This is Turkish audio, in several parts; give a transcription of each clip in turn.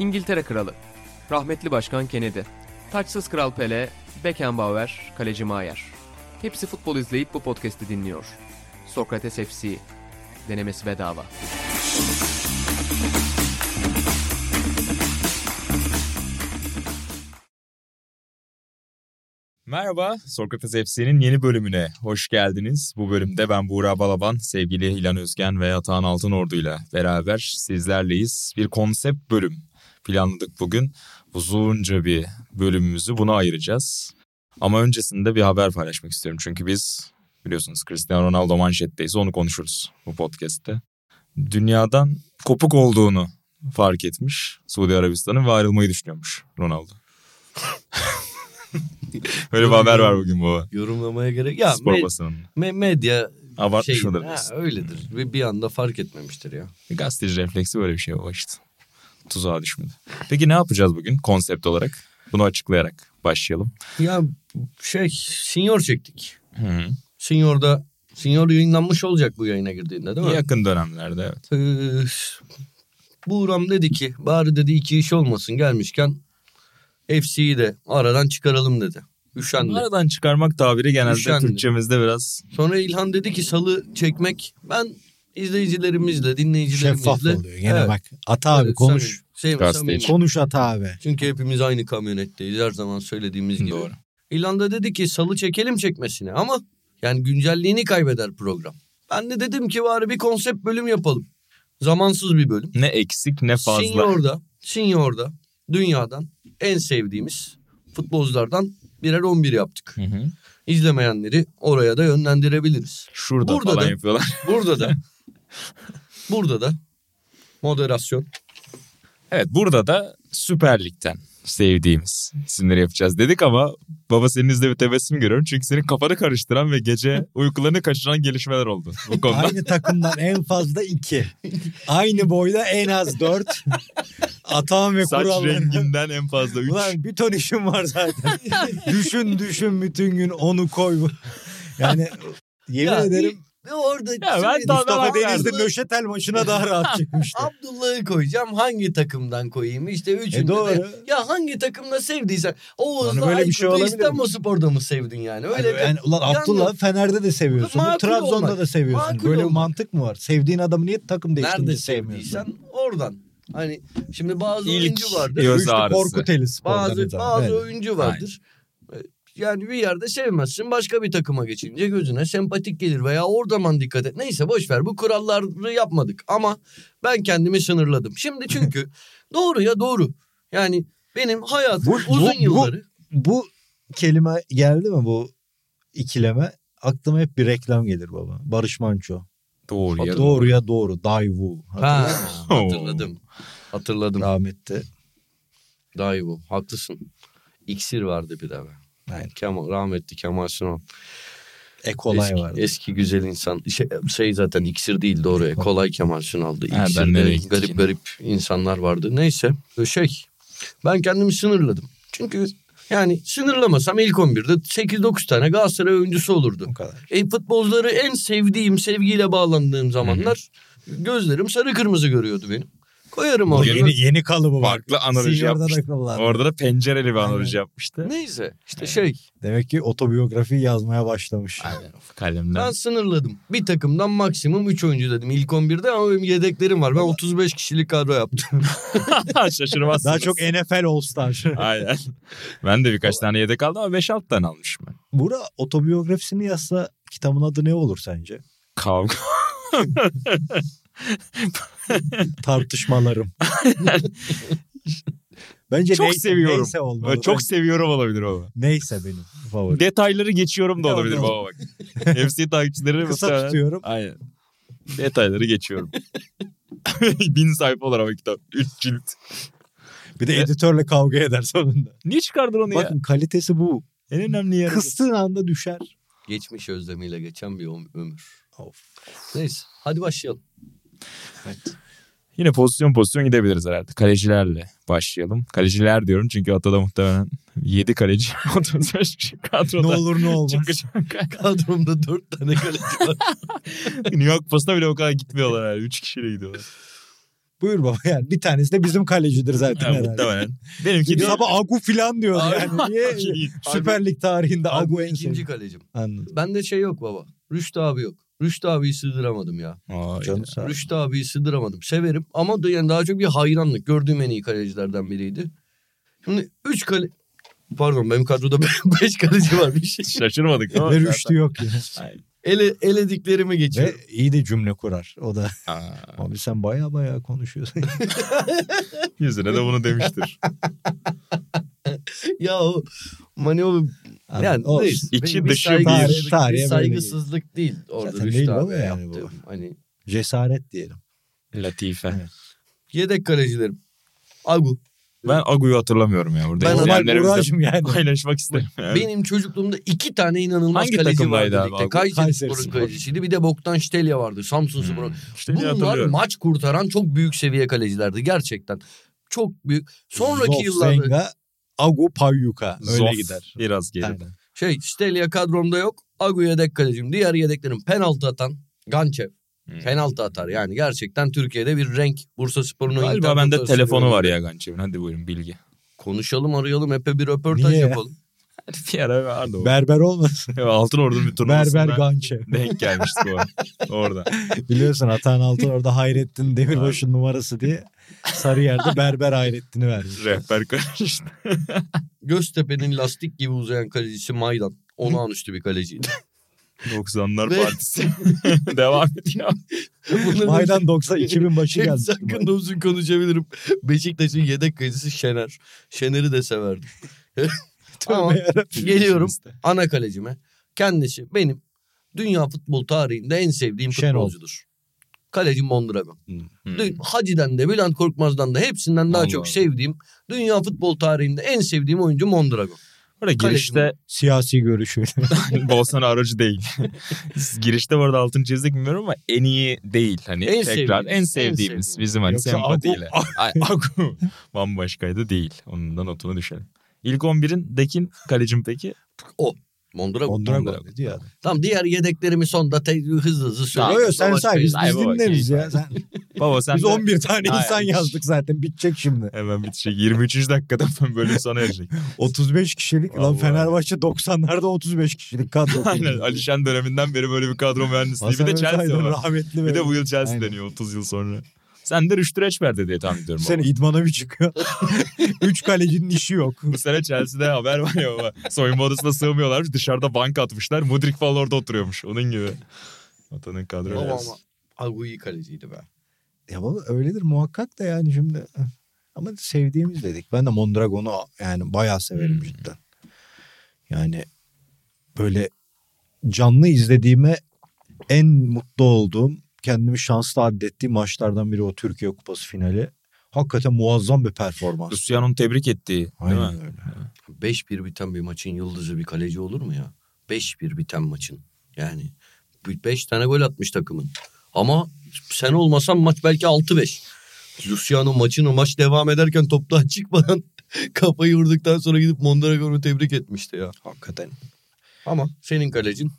İngiltere Kralı, rahmetli Başkan Kennedy, taçsız Kral Pele, Beckenbauer, Kaleci Maier. Hepsi futbol izleyip bu podcast'i dinliyor. Sokrates FC, denemesi bedava. Merhaba, Sokrates FC'nin yeni bölümüne hoş geldiniz. Bu bölümde ben Buğra Balaban, sevgili İlan Özgen ve Atahan Altınordu ile beraber sizlerleyiz. Bir konsept bölüm planladık bugün. Uzunca bir bölümümüzü buna ayıracağız. Ama öncesinde bir haber paylaşmak istiyorum. Çünkü biz biliyorsunuz Cristiano Ronaldo manşetteyiz, onu konuşuruz bu podcast'te. Dünyadan kopuk olduğunu fark etmiş Suudi Arabistan'ın ve ayrılmayı düşünüyormuş Ronaldo. Böyle bir haber var bugün baba. Yorumlamaya gerek ya Spor me- basınında. me- medya Abartmış şey, olabilir. ha, öyledir ve bir anda fark etmemiştir ya. Gazeteci refleksi böyle bir şey o işte. Tuzağa düşmedi. Peki ne yapacağız bugün konsept olarak? Bunu açıklayarak başlayalım. Ya şey Senior çektik. Hı -hı. Senior'da Senior yayınlanmış olacak bu yayına girdiğinde değil mi? Yakın dönemlerde evet. Ee, Buğram dedi ki bari dedi iki iş olmasın gelmişken FC'yi de aradan çıkaralım dedi. Üşendi. Aradan çıkarmak tabiri genelde Üşendi. Türkçemizde biraz Sonra İlhan dedi ki salı çekmek ben izleyicilerimizle dinleyicilerimizle. Şeffaf oluyor. Gene Evet. bak. Ata abi Evet, konuş. Samimi- Gazeteci. Konuş Ata abi. Çünkü hepimiz aynı kamyonetteyiz her zaman söylediğimiz gibi. doğru. İlhan da dedi ki salı çekelim çekmesini ama yani güncelliğini kaybeder program. Ben de dedim ki bari bir konsept bölüm yapalım. Zamansız bir bölüm. Ne eksik ne fazla. Senior'da, Senior'da dünyadan en sevdiğimiz futbolculardan birer 11 yaptık. Hı hı. İzlemeyenleri oraya da yönlendirebiliriz. Şurada Burada falan da- yapıyorlar. Burada da burada da moderasyon. Evet burada da Süper Lig'den sevdiğimiz isimleri yapacağız dedik ama baba senin izle bir tebessüm görüyorum. Çünkü senin kafanı karıştıran ve gece uykularını kaçıran gelişmeler oldu bu konuda. Aynı takımdan en fazla iki. Aynı boyda en az dört. Atan ve Saç kuralları. renginden en fazla 3. Ulan bir ton işim var zaten. düşün düşün bütün gün onu koy. Yani yemin Ya, ederim Orada ben şimdi daha- Mustafa ben- Denizli Nöşetel maçına daha rahat çıkmıştı. Abdullah'ı koyacağım. Hangi takımdan koyayım? İşte üçünde E, doğru. de. Ya hangi takımda sevdiysen. Oğuz'la Hani böyle bir şey? İstanbul Spor'da mı sevdin yani? Öyle bir... yani, ulan Abdullah Fener'de de seviyorsun. Makul Trabzon'da olmak. da seviyorsun. Makul Böyle bir olmak. mantık mı var? Sevdiğin adamı niye takım değiştirince Nerede sevmiyorsun? sevdiysen oradan. Hani şimdi bazı İlk oyuncu vardır. göz İşte ağrısı. Korkuteli spordan Bazı bazı Evet. oyuncu vardır. Yani bir yerde sevmezsin başka bir takıma geçince gözüne sempatik gelir veya oradan dikkat et. Neyse boş ver bu kuralları yapmadık ama ben kendimi sınırladım. Şimdi çünkü doğru ya doğru. Yani benim hayatım Bu- bu- uzun bu- yılları bu kelime geldi mi bu ikileme? Aklıma hep bir reklam gelir baba. Barış Manço. Doğru ya. Doğruya doğru. Daiwu. Ha, hatırladım. Hatırladım. Rahmetli. Daha bu. Haklısın. İksir vardı bir de. Aynen. Kemal, rahmetli Kemal Sunal. Ekolay eski, vardı. eski güzel insan. Şey, şey zaten iksir değil doğru. Ekolay. Kolay Kemal Sunal'dı. İksirde gittik garip yine? garip insanlar vardı. Neyse şey ben kendimi sınırladım. Çünkü yani sınırlamasam ilk 11'de 8-9 tane Galatasaray oyuncusu olurdu. O kadar. E, futbolcuları en sevdiğim, sevgiyle bağlandığım zamanlar gözlerim sarı kırmızı görüyordu benim. Koyarım orada. yeni, yeni kalıbı var. Farklı analoji Senior'da da yapmıştı. Orada da pencereli bir analoji Aynen. yapmıştı. Neyse işte şey Demek ki otobiyografi yazmaya başlamış. Aynen kalemden. ben sınırladım. Bir takımdan maksimum 3 oyuncu dedim ilk 11'de ama benim yedeklerim var. Ben 35 kişilik kadro yaptım. Şaşırmazsınız. Daha çok NFL All Star. Aynen. Ben de birkaç tane yedek aldım ama 5-6 tane almışım ben. Bura otobiyografisini yazsa kitabın adı ne olur sence? Kavga. Tartışmalarım. Bence Çok neyse, seviyorum. Neyse olmalı. Çok Ben- seviyorum olabilir baba. neyse benim favorim. Detayları geçiyorum da olabilir baba bak. FC takipçileri Kısa muhtemelen- tutuyorum. Aynen. Detayları geçiyorum. Bin sayfa olur ama kitap. Üç cilt. Bir de editörle kavga eder sonunda. Niye çıkardın onu ya? Bakın kalitesi bu. En önemli yer. Kıstığın anda düşer. Geçmiş özlemiyle geçen bir öm- ömür. Of. Neyse hadi başlayalım. Yine pozisyon pozisyon gidebiliriz herhalde. Kalecilerle başlayalım. Kaleciler diyorum çünkü Atada muhtemelen 7 kaleci 35 kişi kadroda. Ne olur ne olmaz. Çıkacak. Kadromda 4 tane kaleci var. New York Post'a bile o kadar gitmiyorlar yani. 3 kişiyle gidiyorlar. Buyur baba yani bir tanesi de bizim kalecidir zaten Ya, herhalde. muhtemelen. Benimki değil. sabah Agu filan diyor yani. Niye? Süper Lig tarihinde Agu Agu en ikinci kalecim. Anladım. Bende şey yok baba. Rüştü abi yok. Rüştü abiyi sığdıramadım ya. Ay, Canı sağ ol. Rüştü abiyi sığdıramadım. Severim ama da yani daha çok bir hayranlık. Gördüğüm en iyi kalecilerden biriydi. Şimdi 3 kale... Pardon benim kadroda 5 kaleci var bir şey. Şaşırmadık ama. Ve rüştü yok ya. Ele, elediklerimi geçiyorum. Ve iyi de cümle kurar. O da Aa, abi sen baya baya konuşuyorsun. yüzüne de bunu demiştir. ya o Mani o yani Olsun. değil. İçi dışı saygı- bir. bir Tarihe böyle saygısızlık değil. Orada Zaten değil abi baba yani bu. Hani Cesaret diyelim. Latife. Evet. yedek kalecilerim. Agu. Ben Agu'yu hatırlamıyorum ya burada. Ben- İzleyenlerimizle yani. paylaşmak isterim. Yani. Benim çocukluğumda iki tane inanılmaz Hangi kaleci vardı abi ligde. Kayseri Spor'un Spor. kalecisiydi. Bir de Boktan Ştelya vardı. Samsun Hmm. Spor'un. İşte niye Bunlar maç kurtaran çok büyük seviye kalecilerdi gerçekten. Çok büyük. Sonraki Zof, yıllarda Zenga, Agu, Pavyuka. Öyle Zof gider. Biraz geride. Aynen. şey Ştelya kadromda yok. Agu yedek kalecim. Diğer yedeklerim penaltı atan Gançev. Hmm. Penaltı atar. Yani gerçekten Türkiye'de bir renk. Bursa Spor'un Galiba bende telefonu var ya Gançev'in. Hadi buyurun bilgi. Konuşalım arayalım. Epey bir röportaj Niye ya? yapalım. Hadi bir ara vardı o. Berber olmasın. Altın Ordu'nun bir turnuvasında Berber Gançev. denk gelmiştik o. Orada. Biliyorsun Atan Altın orada Hayrettin Demirbaş'ın numarası diye Sarıyer'de Berber Hayrettin'i vermiş. Rehber karıştı. Göztepe'nin lastik gibi uzayan kalecisi Maydan. Olağanüstü bir kaleciydi. 90'lar Ve- partisi. Devam ediyor. Bunların Maydan 90 2000 başı geldi. hakkında uzun konuşabilirim. Beşiktaş'ın yedek kalecisi Şener. Şener'i de severdim. Ama geliyorum ana kalecime. Kendisi benim dünya futbol tarihinde en sevdiğim Şenol. futbolcudur. Kaleci Mondragon. Hmm. Dü- Hacı'den de Bülent Korkmaz'dan da hepsinden daha Allah çok Allah. sevdiğim dünya futbol tarihinde en sevdiğim oyuncu Mondragon. Orada girişte Siyasi görüşüyle. Bolsonaro aracı değil. girişte bu arada altın çizdik bilmiyorum ama en iyi değil. Hani En tekrar sevdiğimiz, en en sevdiğimiz sevdiğimiz. bizim hani Yoksa sempatiyle. Agu bambaşkaydı değil. Onun da notunu düşelim. İlk 11'in Dekin kalecim peki? Mondragon. Mondragon Mondragon. dedi ya. Tamam diğer yedeklerimi sonda te- hızlı hızlı Tamam, söyleyeyim. Yo yo sen say biz, biz dinleriz ya. Sen, Baba sen biz de 11 tane insan yazdık zaten bitecek şimdi. hemen bitecek. 23. dakikada bölüm sona erecek. 35 kişilik lan Vallahi. Fenerbahçe 90'larda 35 kişilik kadro. Aynen Alişan döneminden beri böyle bir kadro mühendisliği. Bir de Chelsea var. rahmetli. Bir de bu yıl Chelsea Aynen. deniyor 30 yıl sonra. Sen de Rüştü Reçber'de diye tahmin ediyorum. Baba. idmana bir çıkıyor. Üç kalecinin işi yok. Bu sene Chelsea'de haber var ya baba. Soyunma odasına sığmıyorlarmış. Dışarıda bank atmışlar. Mudrik falan orada oturuyormuş. Onun gibi. Vatanın kadro. Ama ama Agu iyi kaleciydi be. Ya baba öyledir muhakkak da yani şimdi. Ama sevdiğimiz dedik. Ben de Mondragon'u yani bayağı severim Hmm. cidden. Yani böyle canlı izlediğime en mutlu olduğum, kendimi şanslı addettiğim maçlardan biri o Türkiye Kupası finali. Hakikaten muazzam bir performans. Luciano'nun tebrik ettiği değil Aynen mi? öyle. 5-1 biten bir maçın yıldızı bir kaleci olur mu ya? 5-1 biten maçın. Yani 5 tane gol atmış takımın. Ama sen olmasan maç belki 6-5. Luciano maçını maç devam ederken toptan çıkmadan kafayı vurduktan sonra gidip Mondragon'u tebrik etmişti ya. Hakikaten. Ama senin kalecin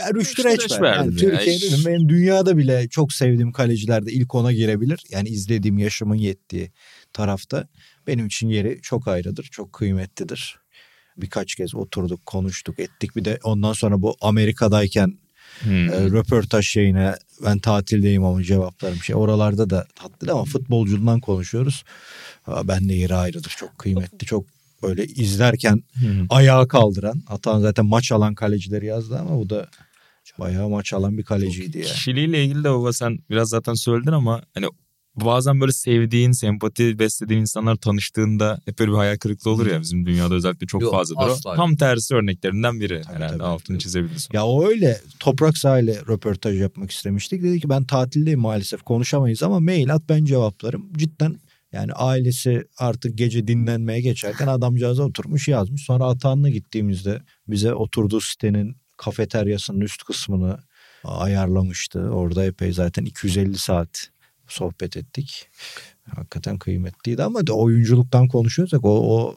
Ya Rüştü Reçber. Yani ya. Türkiye Hiç- dedim benim dünyada bile çok sevdiğim kalecilerde ilk ona girebilir. Yani izlediğim yaşımın yettiği tarafta benim için yeri çok ayrıdır. Çok kıymetlidir. Birkaç kez oturduk, konuştuk, ettik. Bir de ondan sonra bu Amerika'dayken Hmm. e, röportaj şeyine ben tatildeyim ama cevaplarım şey. Oralarda da tatlı ama futbolculuğundan konuşuyoruz. Ben de yeri ayrıdır. Çok kıymetli, çok böyle izlerken Hmm. ayağa kaldıran. Atan zaten maç alan kalecileri yazdı ama bu da bayağı maç alan bir kaleciydi ya. Kişiliğiyle ilgili de baba sen biraz zaten söyledin ama hani bazen böyle sevdiğin, sempati beslediğin insanlar tanıştığında hep böyle bir hayal kırıklığı olur ya bizim dünyada özellikle çok Yok, fazladır. o. asla. Tam tersi örneklerinden biri Tabii, herhalde tabii. altını çizebiliriz. Ya o öyle toprak sahile röportaj yapmak istemiştik. Dedi ki ben tatildeyim maalesef konuşamayız ama mail at ben cevaplarım. Cidden yani ailesi artık gece dinlenmeye geçerken adamcağıza oturmuş yazmış. Sonra Atahan'la gittiğimizde bize oturduğu sitenin kafeteryasının üst kısmını ayarlamıştı. Orada epey zaten 250 saat sohbet ettik. Hakikaten kıymetliydi ama da oyunculuktan konuşuyorsak o, o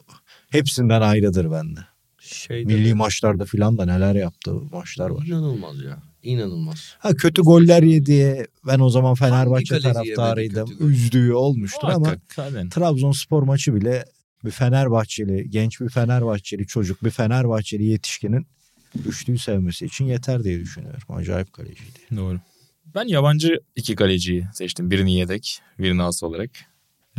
hepsinden ayrıdır bende. şeyde Milli maçlarda filan da neler yaptığı maçlar var. İnanılmaz ya. İnanılmaz. Ha kötü goller yedi. Ben o zaman Fenerbahçe taraftarıydım. Üzdüğü olmuştur ama. Trabzonspor maçı bile bir Fenerbahçeli, genç bir Fenerbahçeli çocuk, bir Fenerbahçeli yetişkinin üçlüyü sevmesi için yeter diye düşünüyorum. Acayip kaleciydi. Doğru. Ben yabancı iki kaleciyi seçtim. Birini yedek, birini as olarak.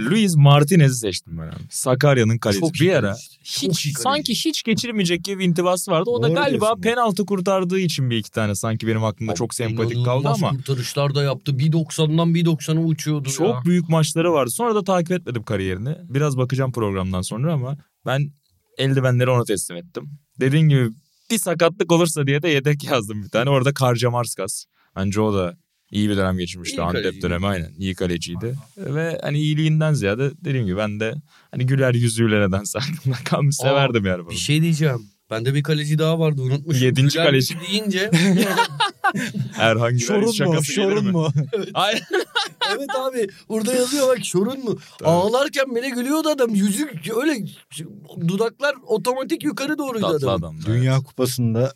Luis Martinez'i seçtim ben abi. Sakarya'nın kalecisi. Çok bir ara. Çok hiç kaleci. sanki hiç geçirmeyecek gibi bir intibası vardı. O da Doğru galiba diyorsun. penaltı kurtardığı için bir iki tane sanki benim aklımda çok sempatik kaldı ama kurtarışlar da yaptı. Bir 90'dan bir 90'a uçuyordu çok ya. büyük maçları vardı. Sonra da takip etmedim kariyerini. Biraz bakacağım programdan sonra ama ben eldivenleri ona teslim ettim. Dediğin gibi bir sakatlık olursa diye de yedek yazdım bir tane. Orada Karcamarskas. Bence o da iyi bir dönem geçirmişti. İyi Antep dönemi aynen. iyi kaleciydi. Ve hani iyiliğinden ziyade dediğim gibi ben de hani güler yüzüyle nedense aklımda kalmış Aa, severdim yani bunu. Bir şey diyeceğim. Bende bir kaleci daha vardı unutmuşum. Yedinci Güler kaleci. deyince. Erhan Güler şakası gelir mi? mu? Ay, evet abi burada yazıyor bak şorun mu? Ağlarken bile gülüyordu adam. Yüzü öyle dudaklar otomatik yukarı doğruydu tatlı adamın. adam. Dünya Kupası'nda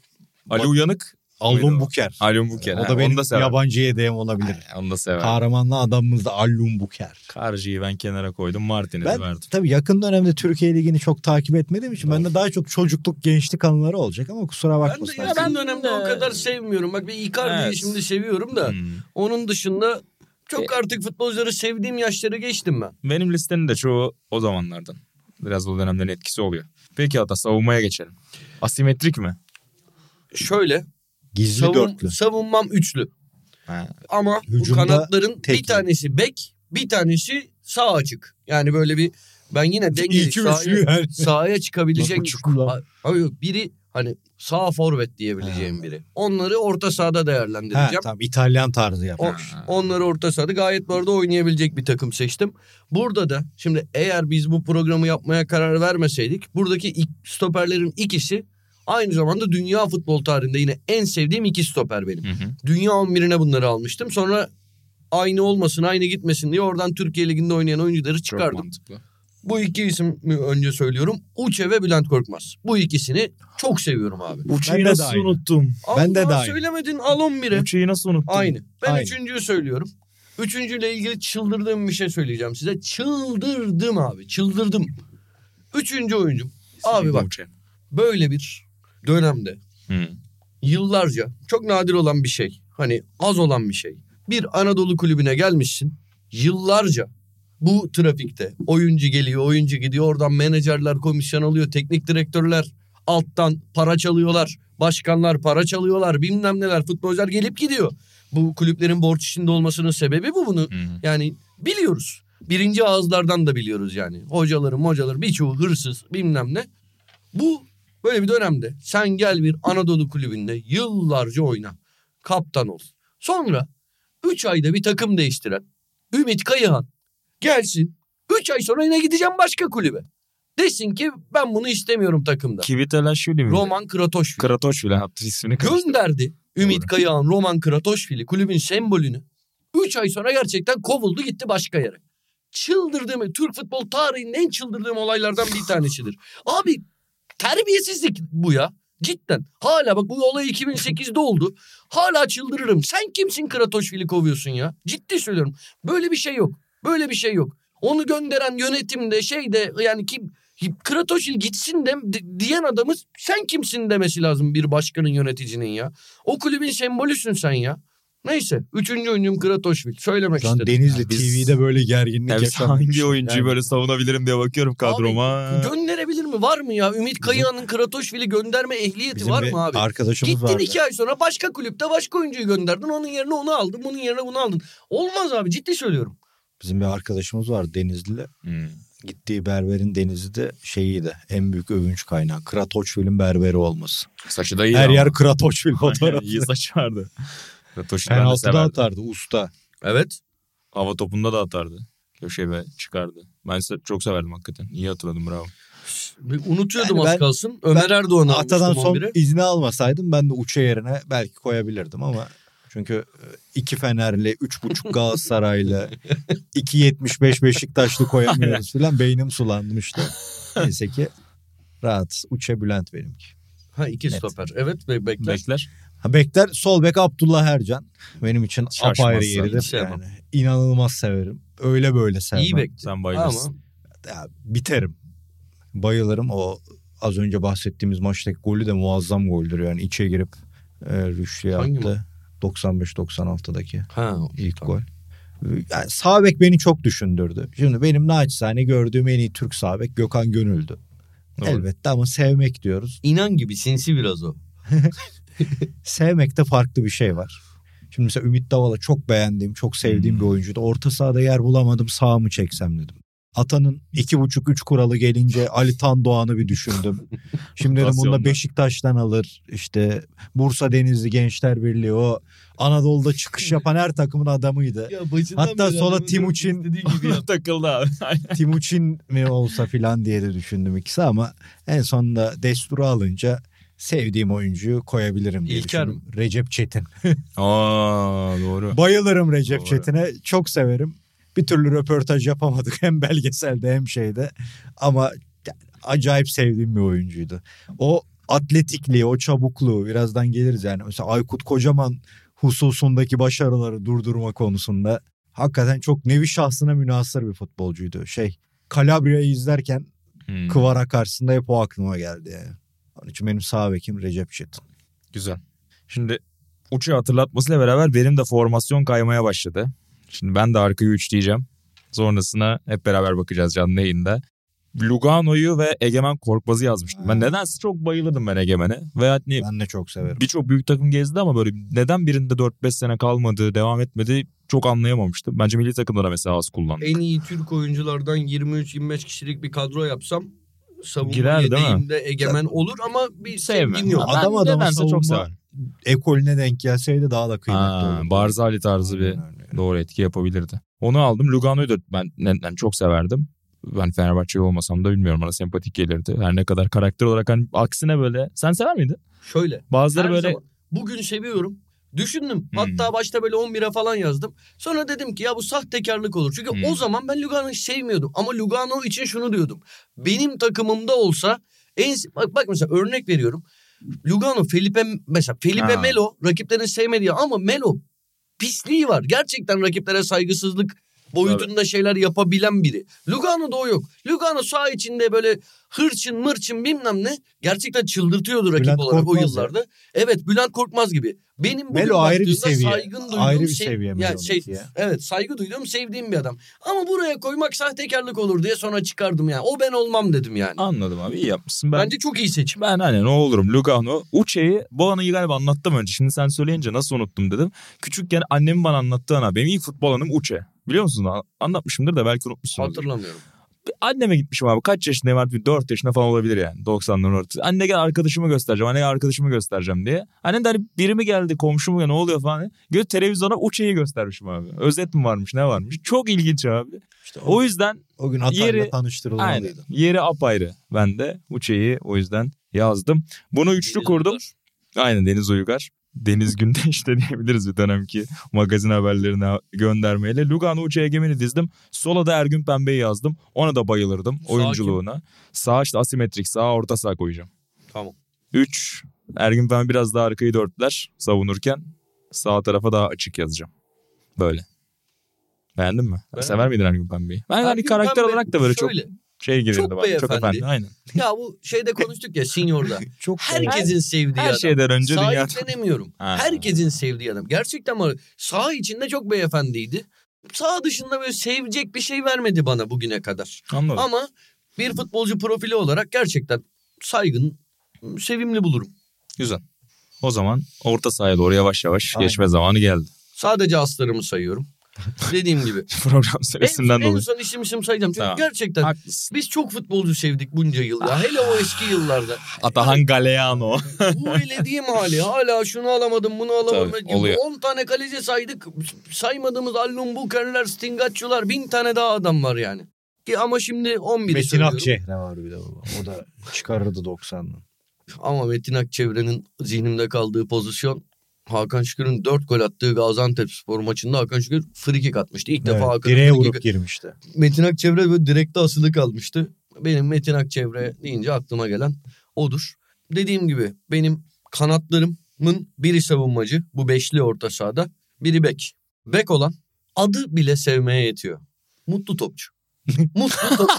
Ali Uyanık. Allum? Buker. Ali Buker. O ha, da benim da yabancı yedeğim olabilir. Onu da sever. Kahramanlı adamımız da Allum Buker. Karcı'yı ben kenara koydum. Martinez'i Ben verdim. tabii yakın dönemde Türkiye Ligi'ni çok takip etmediğim için bende daha çok çocukluk gençlik anıları olacak ama kusura Ben de bakmasın. yakın ben dönemde de- o kadar sevmiyorum. Bak bir Icardi'yi Evet. şimdi seviyorum da. Hmm. Onun dışında E- çok artık futbolcuları sevdiğim yaşları geçtim ben. Benim listenin de çoğu o zamanlardan. Biraz o dönemlerin etkisi oluyor. Peki hatta savunmaya geçelim. Asimetrik mi? Şöyle Gizli savun, dörtlü. savunmam üçlü. Ha. Ama bu Hücumda kanatların bir tekli. tanesi bek, bir tanesi sağ açık. Yani böyle bir ben yine dengeli sahaya, yani. sahaya çıkabilecek. Ha- Abi yok, biri hani sağ forvet diyebileceğim biri. Onları orta sahada Ha, değerlendireceğim. tamam İtalyan tarzı O- yapmış. onları orta sahada gayet bu arada oynayabilecek bir takım seçtim. Burada da şimdi eğer biz bu programı yapmaya karar vermeseydik buradaki stoperlerin ikisi aynı zamanda dünya futbol tarihinde yine en sevdiğim iki stoper benim. Hı hı. Dünya 11'ine bunları almıştım. Sonra aynı olmasın aynı gitmesin diye oradan Türkiye Ligi'nde oynayan oyuncuları Çok çıkardım. mantıklı. Bu iki ismi önce söylüyorum. Uçe ve Bülent Korkmaz. Bu ikisini çok seviyorum abi. De nasıl dahil. unuttum? Ben de dahil. Söylemedin al 11'i. Uçuyu nasıl unuttum? Aynı. Ben Aynı. üçüncüyü söylüyorum. Üçüncüyle ilgili çıldırdığım bir şey söyleyeceğim size. Çıldırdım abi. Çıldırdım. Üçüncü oyuncum. Abi bak böyle bir dönemde Hı. yıllarca çok nadir olan bir şey. Hani az olan bir şey. Bir Anadolu kulübüne gelmişsin. Yıllarca bu trafikte oyuncu geliyor, oyuncu gidiyor. Oradan menajerler komisyon alıyor, teknik direktörler alttan para çalıyorlar. Başkanlar para çalıyorlar, bilmem neler. Futbolcular gelip gidiyor. Bu kulüplerin borç içinde olmasının sebebi bu bunu. Hı hı. Yani biliyoruz. Birinci ağızlardan da biliyoruz yani. Hocaların hocaları birçoğu hırsız bilmem ne. Bu böyle bir dönemde sen gel bir Anadolu kulübünde yıllarca oyna. Kaptan ol. Sonra 3 ayda bir takım değiştiren Ümit Kayıhan gelsin. 3 ay sonra yine gideceğim başka kulübe. Desin ki ben bunu istemiyorum takımda. Kvitelaşvili mi? Roman Kratoşvili. Kratoşvili hatta ismini karıştırdım. Gönderdi Ümit Doğru. Kayağan, Roman Kratoşvili kulübün sembolünü. 3 ay sonra gerçekten kovuldu gitti başka yere. Çıldırdığım, Türk futbol tarihinin en çıldırdığım olaylardan bir tanesidir. Abi terbiyesizlik bu ya. Cidden. Hala bak bu olay 2008'de oldu. Hala çıldırırım. Sen kimsin Kratoşvili kovuyorsun ya? Ciddi söylüyorum. Böyle bir şey yok. Böyle bir şey yok. Onu gönderen yönetimde şeyde yani kim Kratoşvili gitsin de, diyen adamı sen kimsin demesi lazım bir başkanın yöneticinin ya. O kulübün sembolüsün sen ya. Neyse. Üçüncü oyuncum Kratoşvili. Söylemek Şu an istedim. Denizli Ya biz- TV'de böyle gerginlik Ya biz yaşanmış. hangi oyuncuyu Yani böyle savunabilirim diye bakıyorum kadroma. Gönderebilir mi? Var mı ya? Ümit Kayıhan'ın Kratoşvili gönderme ehliyeti bizim var mı abi? arkadaşımız Gittin vardı. iki ay sonra başka kulüpte başka oyuncuyu gönderdin. Onun yerine onu aldın. Bunun yerine bunu aldın. Olmaz abi ciddi söylüyorum. Bizim bir arkadaşımız var Denizli'de. Hmm. Gittiği berberin Denizli'de şeyiydi. En büyük övünç kaynağı. Kratoçvil'in berberi olması. Saçı da iyi Her ama. yer Kratoçvil fotoğrafı. iyi saç vardı. Kratoş'u ben de Penaltıda severdim. atardı usta. Evet. Hava topunda da atardı. Köşeye çıkardı. Ben çok severdim hakikaten. İyi hatırladım bravo. Unutuyordum Yani az ben- kalsın. Ömer Erdoğan'ı Atadan son 11'e. izni almasaydım ben de uça yerine belki koyabilirdim ama çünkü e, iki Fenerli, üç buçuk Galatasaraylı, iki yetmiş beş Beşiktaşlı koyamıyoruz falan beynim sulanmıştı. Neyse ki rahat. Uça Bülent benimki. Ha iki Net. stoper. Evet be bekler. Bekler. Ha, Bekler sol bek Abdullah Ercan. Benim için Şaşmazsan. apayrı yeridir. Sevmem. Yani inanılmaz severim. Öyle böyle sevmem. İyi bekti. Sen bayılırsın. Ama Ya, biterim. Bayılırım. O az önce bahsettiğimiz maçtaki golü de muazzam goldür. Yani içe girip e, Rüştü'ye attı. 95-96'daki ha, ilk tamam. gol. Yani sağ bek beni çok düşündürdü. Şimdi benim naçizane gördüğüm en iyi Türk sağ bek Gökhan Gönül'dü. Doğru. Elbette ama sevmek diyoruz. İnan gibi sinsi biraz o. Sevmekte farklı bir şey var. Şimdi mesela Ümit Davala çok beğendiğim, çok sevdiğim Hmm. bir oyuncuydu. Orta sahada yer bulamadım sağ mı çeksem dedim. Atanın iki buçuk üç kuralı gelince Ali Tan Doğan'ı bir düşündüm. Şimdi dedim bunda. Beşiktaş'tan alır. İşte Bursa Denizli Gençler Birliği o Anadolu'da çıkış yapan her takımın adamıydı. Hatta sola Timuçin takıldı abi. Timuçin mi olsa filan diye de düşündüm ikisi ama en sonunda Destur'u alınca sevdiğim oyuncuyu koyabilirim diye İlker düşündüm. Recep Çetin. Aa doğru. Bayılırım Recep Doğru. Çetin'e. Çok severim. Bir türlü röportaj yapamadık hem belgeselde hem şeyde. Ama acayip sevdiğim bir oyuncuydu. O atletikliği, o çabukluğu birazdan geliriz yani. Mesela Aykut Kocaman hususundaki başarıları durdurma konusunda hakikaten çok nevi şahsına münasır bir futbolcuydu. Şey Calabria'yı izlerken Hmm, Kıvara karşısında hep o aklıma geldi yani. Onun için benim sağ bekim Recep Çetin. Güzel. Şimdi uçu hatırlatmasıyla beraber benim de formasyon kaymaya başladı. Şimdi ben de arkayı üç diyeceğim. Sonrasına hep beraber bakacağız canlı yayında. Lugano'yu ve Egemen Korkmaz'ı yazmıştım. Ben Ha. nedense çok bayılırdım ben Egemen'e. Ve hani Ben de çok severim. birçok büyük takım gezdi ama böyle neden birinde 4-5 sene kalmadı, devam etmedi çok anlayamamıştım. Bence milli takımda da mesela az kullandı. En iyi Türk oyunculardan 23-25 kişilik bir kadro yapsam savunma Girer, yedeğimde egemen olur ama bir Sevmem. sevgim yok. Ben Adam adama nedense çok savunma- severim. Ekolüne denk gelseydi daha da kıymetli Ha, olurdu. Barzali tarzı bir Aynen öyle. Doğru etki yapabilirdi. Onu aldım. Lugano'yu da ben neden çok severdim. Ben Fenerbahçeli olmasam da bilmiyorum bana sempatik gelirdi. Her ne kadar karakter olarak hani aksine böyle sen sever miydin? Şöyle. Bazıları böyle zaman bugün seviyorum. Düşündüm. Hmm. Hatta başta böyle 11'e falan yazdım. Sonra dedim ki ya bu sahtekarlık olur. Çünkü Hmm. o zaman ben Lugano'yu sevmiyordum. Ama Lugano için şunu diyordum. Benim takımımda olsa en bak, bak mesela örnek veriyorum. Lugano, Felipe mesela Felipe Ha. Melo rakiplerin sevmediği ama Melo pisliği var. Gerçekten rakiplere saygısızlık boyutunda şeyler yapabilen biri. Lugano'da o yok. Lugano sağ içinde böyle hırçın mırçın bilmem ne gerçekten çıldırtıyordu rakip Bülent olarak o Korkmaz ya. yıllarda. Evet Bülent Korkmaz gibi. Benim bugün Melo ayrı bir seviye. saygın duyduğum Ayrı bir sev- seviye yani Melo'nunki şey, ya. Evet saygı duyduğum sevdiğim bir adam. Ama buraya koymak sahtekarlık olur diye sonra çıkardım yani. O ben olmam dedim yani. anladım abi iyi yapmışsın. Ben, Bence çok iyi seçim. ben hani ne olurum Lugano. Uçe'yi bu anıyı galiba anlattım önce. Şimdi sen söyleyince nasıl unuttum dedim. Küçükken annemin bana anlattığı ana. Benim ilk futbol anım Uçe. Biliyor musun? Anlatmışımdır da belki unutmuşsunuz. Hatırlamıyorum. Anneme gitmişim abi. Kaç yaşındayım artık? 4 yaşında falan olabilir yani. 90'ların ortası. Anne gel arkadaşımı göstereceğim. Anne gel arkadaşımı göstereceğim diye. Annem de hani biri mi geldi komşu mu ya ne oluyor falan. Göz televizyona Uçe'yi göstermişim abi. Özet mi varmış ne varmış. Çok ilginç abi. İşte o, O yüzden o gün Atay'la yeri- tanıştırılmalıydı. yeri apayrı. Ben de Uçe'yi o yüzden yazdım. Bunu üçlü kurdum. Aynen Deniz Uygar. Deniz Gündeş de diyebiliriz bir dönemki magazin haberlerine göndermeyle. Lugano Uç'a Egemen'i dizdim. Sola da Ergün Pembe'yi yazdım. Ona da bayılırdım Sağ oyunculuğuna. Sağ işte asimetrik sağ orta sağ koyacağım. Tamam. 3. Ergün Pembe biraz daha arkayı dörtler savunurken sağ tarafa daha açık yazacağım. Böyle. Beğendin mi? Beğendim. Sever miydin Ergün Pembe'yi? Ben hani Ergün karakter Pembe olarak da böyle çok şöyle, şey girildi çok bana. Çok beyefendi. efendi. Aynen. Ya bu şeyde konuştuk ya Senior'da. Çok Herkesin sevdiği Her adam. şeyden önce dünya... Sahiplenemiyorum. Ha. Herkesin sevdiği adam. Gerçekten var. Sağ içinde çok beyefendiydi. Sağ dışında böyle sevecek bir şey vermedi bana bugüne kadar. Anladım. Ama bir futbolcu profili olarak gerçekten saygın, sevimli bulurum. Güzel. O zaman orta sahaya doğru yavaş yavaş Aynen. geçme zamanı geldi. Sadece aslarımı sayıyorum. Dediğim gibi. Program en, süresinden en dolayı. son işim işim sayacağım. Çünkü Tamam. gerçekten Haklısın. biz çok futbolcu sevdik bunca yıl ya. Hele o eski yıllarda. Atahan Galeano. Bu elediğim hali. Hala şunu alamadım bunu alamadım. Tabii, oluyor. 10 tane kaleci saydık. Saymadığımız Allun Bukerler, Stingacci'lar bin tane daha adam var yani. Ki ama şimdi 11'i Metin. Akçehre var bir de baba. O da çıkarırdı 90'lı. Ama Metin Akçevre'nin zihnimde kaldığı pozisyon Hakan Şükür'ün 4 gol attığı Gaziantep spor maçında Hakan Şükür frikik atmıştı. İlk defa Evet, Hakan'ın direğe free vurup girmişti. Metin Akçevre böyle direkte asılı kalmıştı. Benim Metin Akçevre deyince aklıma gelen odur. Dediğim gibi benim kanatlarım adamın biri savunmacı bu beşli orta sahada biri bek. Bek olan adı bile sevmeye yetiyor. Mutlu topçu. Mutlu topçu.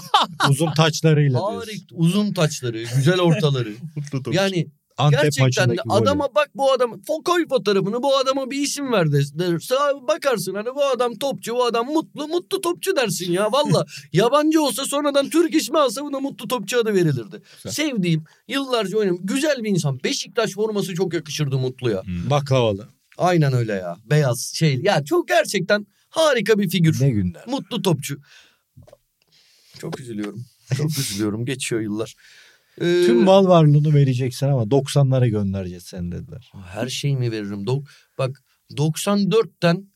Uzun taçlarıyla diyorsun. Harik, uzun taçları, güzel ortaları. yani Antep gerçekten de golü. adama bak bu adam koy fotoğrafını bu adama bir isim ver de, de- Sağ- bakarsın hani bu adam topçu bu adam mutlu mutlu topçu dersin ya valla yabancı olsa sonradan Türk ismi alsa buna mutlu topçu adı verilirdi. Güzel. Sevdiğim yıllarca oynadım güzel bir insan Beşiktaş forması çok yakışırdı Mutlu'ya. Baklavalı. Aynen öyle ya beyaz şey ya çok gerçekten harika bir figür. Ne günler. Mutlu topçu. Çok üzülüyorum. Çok üzülüyorum. Geçiyor yıllar. Ee, Tüm mal varlığını vereceksin ama 90'lara göndereceğiz sen dediler. her şeyimi veririm. Do- bak 94'ten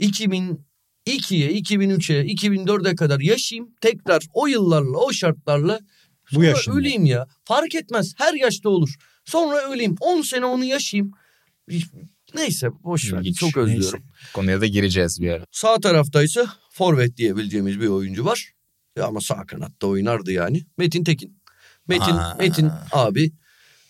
2002'ye, 2003'e, 2004'e kadar yaşayayım. Tekrar o yıllarla, o şartlarla Bu sonra yaşında. öleyim ya. Fark etmez. Her yaşta olur. Sonra öleyim. 10 sene onu yaşayayım. Neyse boş ver. Çok özlüyorum. Konuya da gireceğiz bir ara. Sağ taraftaysa forvet diyebileceğimiz bir oyuncu var. Ya ama sağ kanatta oynardı yani. Metin Tekin. Metin Aa. Metin abi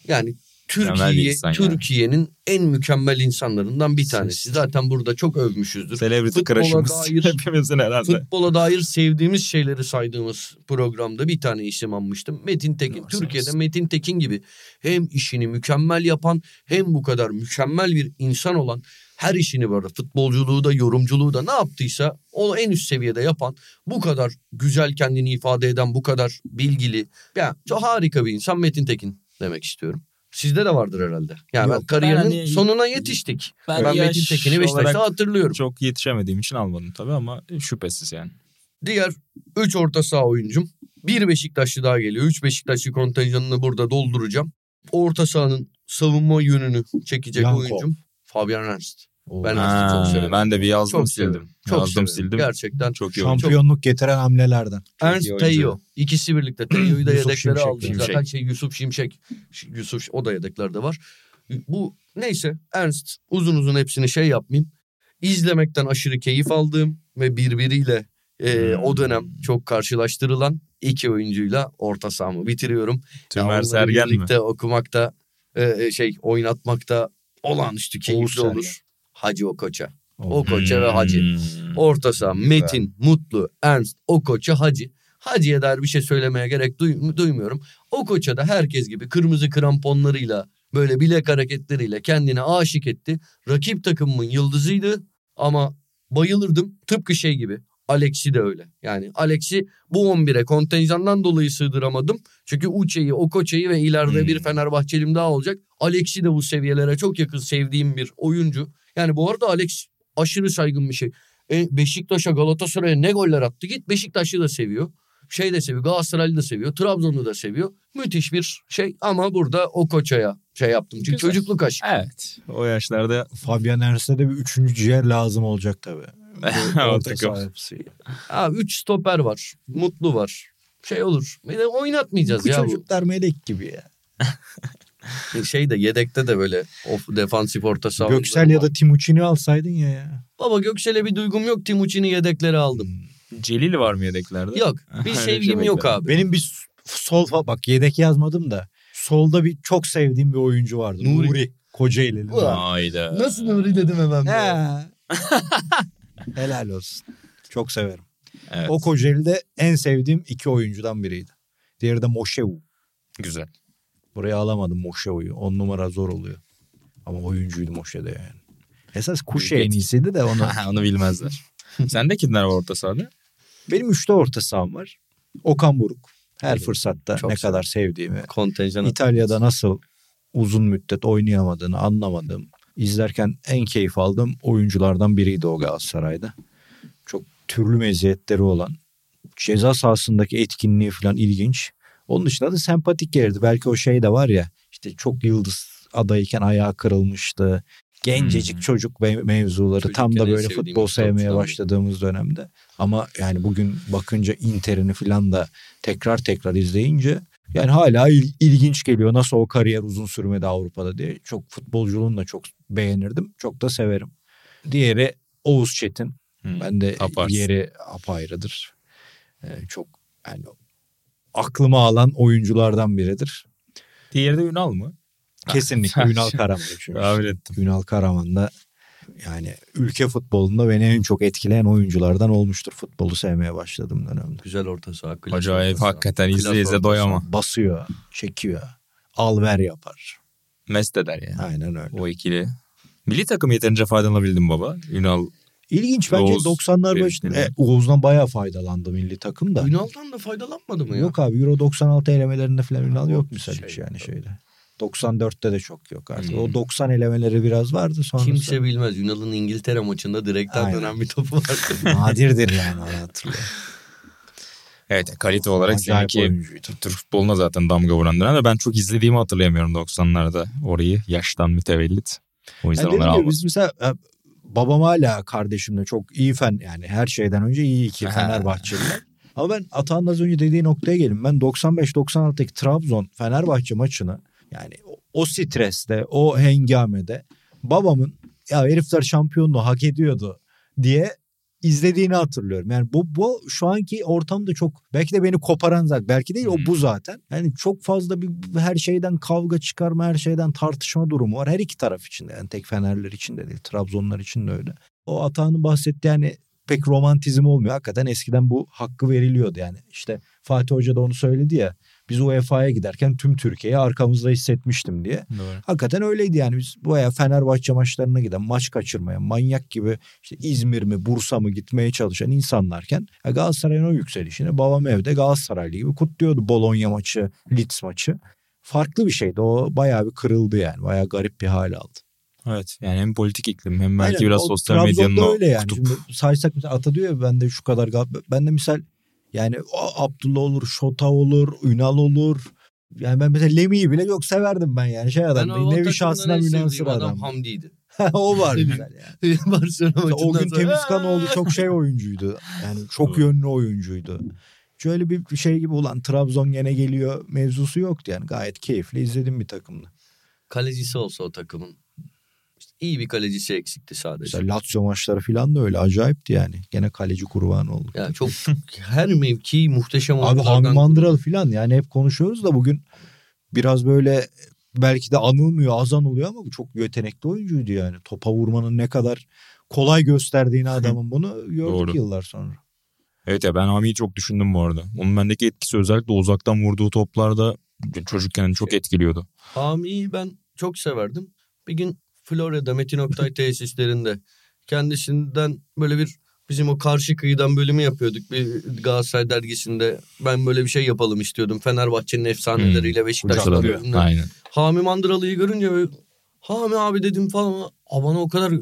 yani Türkiye. Türkiye'nin en mükemmel insanlarından bir tanesi. Zaten burada çok övmüşüzdür. Celebrity crush'ımız dair- hepimizin herhalde. Futbola dair sevdiğimiz şeyleri saydığımız programda bir tane isim anmıştım. Metin Tekin. Nasıl Türkiye'de? Metin Tekin gibi hem işini mükemmel yapan hem bu kadar mükemmel bir insan olan her işini böyle futbolculuğu da yorumculuğu da ne yaptıysa o en üst seviyede yapan bu kadar güzel kendini ifade eden bu kadar bilgili yani çok harika bir insan Metin Tekin demek istiyorum. Sizde de vardır herhalde. Yani ben Yok, kariyerinin ben hani- sonuna yetiştik. Ben Ben, Metin Tekin'i Beşiktaş'ta hatırlıyorum. Çok yetişemediğim için almadım tabii ama şüphesiz yani. Diğer 3 orta saha oyuncum. Bir Beşiktaşlı daha geliyor. 3 Beşiktaşlı kontenjanını burada dolduracağım. Orta sahanın savunma yönünü çekecek Yankov. oyuncum. Fabian Ernst. Ben Ernst'i çok severim. Ben de bir yazdım Çok sildim. severim. Çok yazdım severim. sildim. Gerçekten. Çok iyi. Şampiyonluk getiren hamlelerden. Ernst. Teo. İkisi birlikte. Teo'yu da Şimşek. aldı. Şimşek. Zaten şey Yusuf Şimşek. Yusuf o da yedeklerde var. Bu neyse Ernst uzun uzun hepsini şey yapmayayım. İzlemekten aşırı keyif aldığım ve birbiriyle e, Hmm. o dönem çok karşılaştırılan iki oyuncuyla orta sahamı bitiriyorum. Tümer Ya onları Sergen mi? birlikte okumakta e, şey oynatmakta olağanüstü keyifli Sergen. olur. Hacı Okoça. Okoça ve Hacı. Hmm. Orta saha Metin, Mutlu, Ernst, Okoça, Hacı. Hacı'ya dair bir şey söylemeye gerek duy- duymuyorum. Okoça da herkes gibi kırmızı kramponlarıyla böyle bilek hareketleriyle kendini aşık etti. Rakip takımımın yıldızıydı ama bayılırdım tıpkı şey gibi. Alex'i de öyle. Yani Alex'i bu 11'e kontenjandan dolayı sığdıramadım. Çünkü Uçe'yi, Okoça'yı ve ileride Hmm. bir Fenerbahçelim daha olacak. Alex'i de bu seviyelere çok yakın sevdiğim bir oyuncu. Yani bu arada Alex aşırı saygın bir şey. E, Beşiktaş'a Galatasaray'a ne goller attı git Beşiktaş'ı da seviyor. Şey de seviyor Galatasaray'ı da seviyor. Trabzon'u da seviyor. Müthiş bir şey ama burada o koçaya şey yaptım. Çünkü Güzel. çocukluk aşkı. Evet. O yaşlarda Fabian Ernst'e de bir üçüncü ciğer lazım olacak tabii. O takım. Ha, üç stoper var. Mutlu var. Şey olur. Bir de oynatmayacağız Bu ya. Bu. çocuklar melek gibi ya. Şey de yedekte de böyle of, defansif orta saha. Göksel ya da Timuçin'i alsaydın ya ya. Baba Göksel'e bir duygum yok. Timuçin'i yedekleri aldım. Celil var mı yedeklerde? Yok. Bir sevgim şey yok abi. Benim bir sol fa- bak yedek yazmadım da solda bir çok sevdiğim bir oyuncu vardı. Nuri. Nuri. Kocaeli'li. Hayda. Nasıl Nuri dedim hemen. He. Helal olsun. Çok severim. Evet. O Kocaeli'de en sevdiğim iki oyuncudan biriydi. Diğeri de Moşevu. Güzel. Buraya alamadım Moşevu'yu. On numara zor oluyor. Ama oyuncuydu Moşe'de yani. Esas Kuşe en iyisiydi de onu. Onu bilmezler. Sende kimler var orta sahada? Benim üçte orta saham var. Okan Buruk. Her Evet. fırsatta Çok ne severim. kadar sevdiğimi. Kontenjan İtalya'da nasıl uzun müddet oynayamadığını anlamadım. İzlerken en keyif aldığım oyunculardan biriydi o Galatasaray'da. Çok türlü meziyetleri olan. Ceza sahasındaki etkinliği falan ilginç. Onun dışında da sempatik gelirdi. Belki o şey de var ya işte çok yıldız adayken ayağı kırılmıştı. Gencecik Hmm. çocuk me- mevzuları tam Çocukken da en böyle futbol sevmeye başladığımız dönemde. Ama yani bugün bakınca Inter'ini falan da tekrar tekrar izleyince yani hala il- ilginç geliyor. Nasıl o kariyer uzun sürmedi Avrupa'da diye. Çok futbolculuğunu da çok beğenirdim. Çok da severim. Diğeri Oğuz Çetin. Hmm. Ben de Yaparsın. yeri apayrıdır. Ee, çok yani aklıma alan oyunculardan biridir. Diğeri de Ünal mı? Kesinlikle Ünal Karaman. Tahmin ettim. Ünal Karaman da yani ülke futbolunda beni en çok etkileyen oyunculardan olmuştur. Futbolu sevmeye başladım dönemde. Güzel orta saha. Acayip orta saha. hakikaten izle izle doyama. Basıyor, çekiyor, al ver yapar. Mest eder ya. Aynen öyle. O ikili. Milli takım yeterince faydalanabildim baba. Ünal İlginç bence Oğuz 90'lar başında e, Oğuz'dan bayağı faydalandı milli takım da. Ünal'dan da faydalanmadı mı ya? Yok abi Euro 96 elemelerinde falan Ünal o yok misal şey, hiç yani şeyde. 94'te de çok yok artık. Hmm. O 90 elemeleri biraz vardı sonrası. Kimse bilmez. Ünal'ın İngiltere maçında direkten Aynen. dönen bir topu vardı. Nadirdir yani hatırlıyorum. evet kalite olarak Acayip seninki. Türk futboluna zaten damga vuran dönem de ben çok izlediğimi hatırlayamıyorum 90'larda orayı. Yaştan mütevellit. O yüzden Yani onları almadım. biz mesela e, babam hala kardeşimle çok iyi fen yani her şeyden önce iyi iki. Fenerbahçeliler. Ama ben Atahan'ın az önce dediği noktaya gelin. Ben 95-96'daki Trabzon Fenerbahçe maçını yani o, o streste, o hengamede babamın ya herifler şampiyonluğu hak ediyordu diye izlediğini hatırlıyorum. Yani bu bu şu anki ortamda çok belki de beni koparan zaten belki değil o Hmm. bu zaten. Yani çok fazla bir her şeyden kavga çıkarma, her şeyden tartışma durumu var. Her iki taraf için de yani tek Fenerler için de değil, Trabzonlar için de öyle. O Atahan'ın bahsettiği yani pek romantizm olmuyor. Hakikaten eskiden bu hakkı veriliyordu yani. İşte Fatih Hoca da onu söyledi ya. Biz UEFA'ya giderken tüm Türkiye'yi arkamızda hissetmiştim diye. Doğru. Hakikaten öyleydi yani biz baya Fenerbahçe maçlarına giden maç kaçırmaya manyak gibi işte İzmir mi Bursa mı gitmeye çalışan insanlarken Galatasaray'ın o yükselişini babam evde Galatasaraylı gibi kutluyordu Bologna maçı, Leeds maçı. Farklı bir şeydi o bayağı bir kırıldı yani bayağı garip bir hal aldı. Evet yani hem politik iklim hem belki Aynen, biraz sosyal medyanın o öyle yani. kutup. Şimdi saysak mesela Ata diyor ya bende şu kadar ben de misal yani o Abdullah olur, Şota olur, Ünal olur. Yani ben mesela Lemi'yi bile çok severdim ben yani şey Ben adam. o Nevi şahsına münasır adam adam. Hamdi'ydi. o var güzel yani. Barcelona Mesela o gün sonra- Temizkanoğlu çok şey oyuncuydu. Yani çok yönlü oyuncuydu. Şöyle bir şey gibi ulan Trabzon gene geliyor mevzusu yoktu yani. Gayet keyifli izledim bir takımda. Kalecisi olsa o takımın. İşte iyi bir kalecisi eksikti sadece. Mesela Lazio maçları falan da öyle acayipti yani. Gene kaleci kurbanı oldu. Ya çok her mevki muhteşem Abi Hami Mandıralı falan yani hep konuşuyoruz da bugün biraz böyle belki de anılmıyor az anılıyor ama bu çok yetenekli oyuncuydu yani. Topa vurmanın ne kadar kolay gösterdiğini adamın bunu gördük Doğru. yıllar sonra. Evet ya ben Hami'yi çok düşündüm bu arada. Onun bendeki etkisi özellikle uzaktan vurduğu toplarda çocukken çok etkiliyordu. Hami'yi ben çok severdim. Bir gün Florya'da Metin Oktay tesislerinde kendisinden böyle bir bizim o karşı kıyıdan bölümü yapıyorduk bir Galatasaray dergisinde. Ben böyle bir şey yapalım istiyordum. Fenerbahçe'nin efsaneleriyle Beşiktaş'la. Hatırladım. bölümler. Aynen. Hami Mandıralı'yı görünce böyle, Hami abi dedim falan. Aa, bana o kadar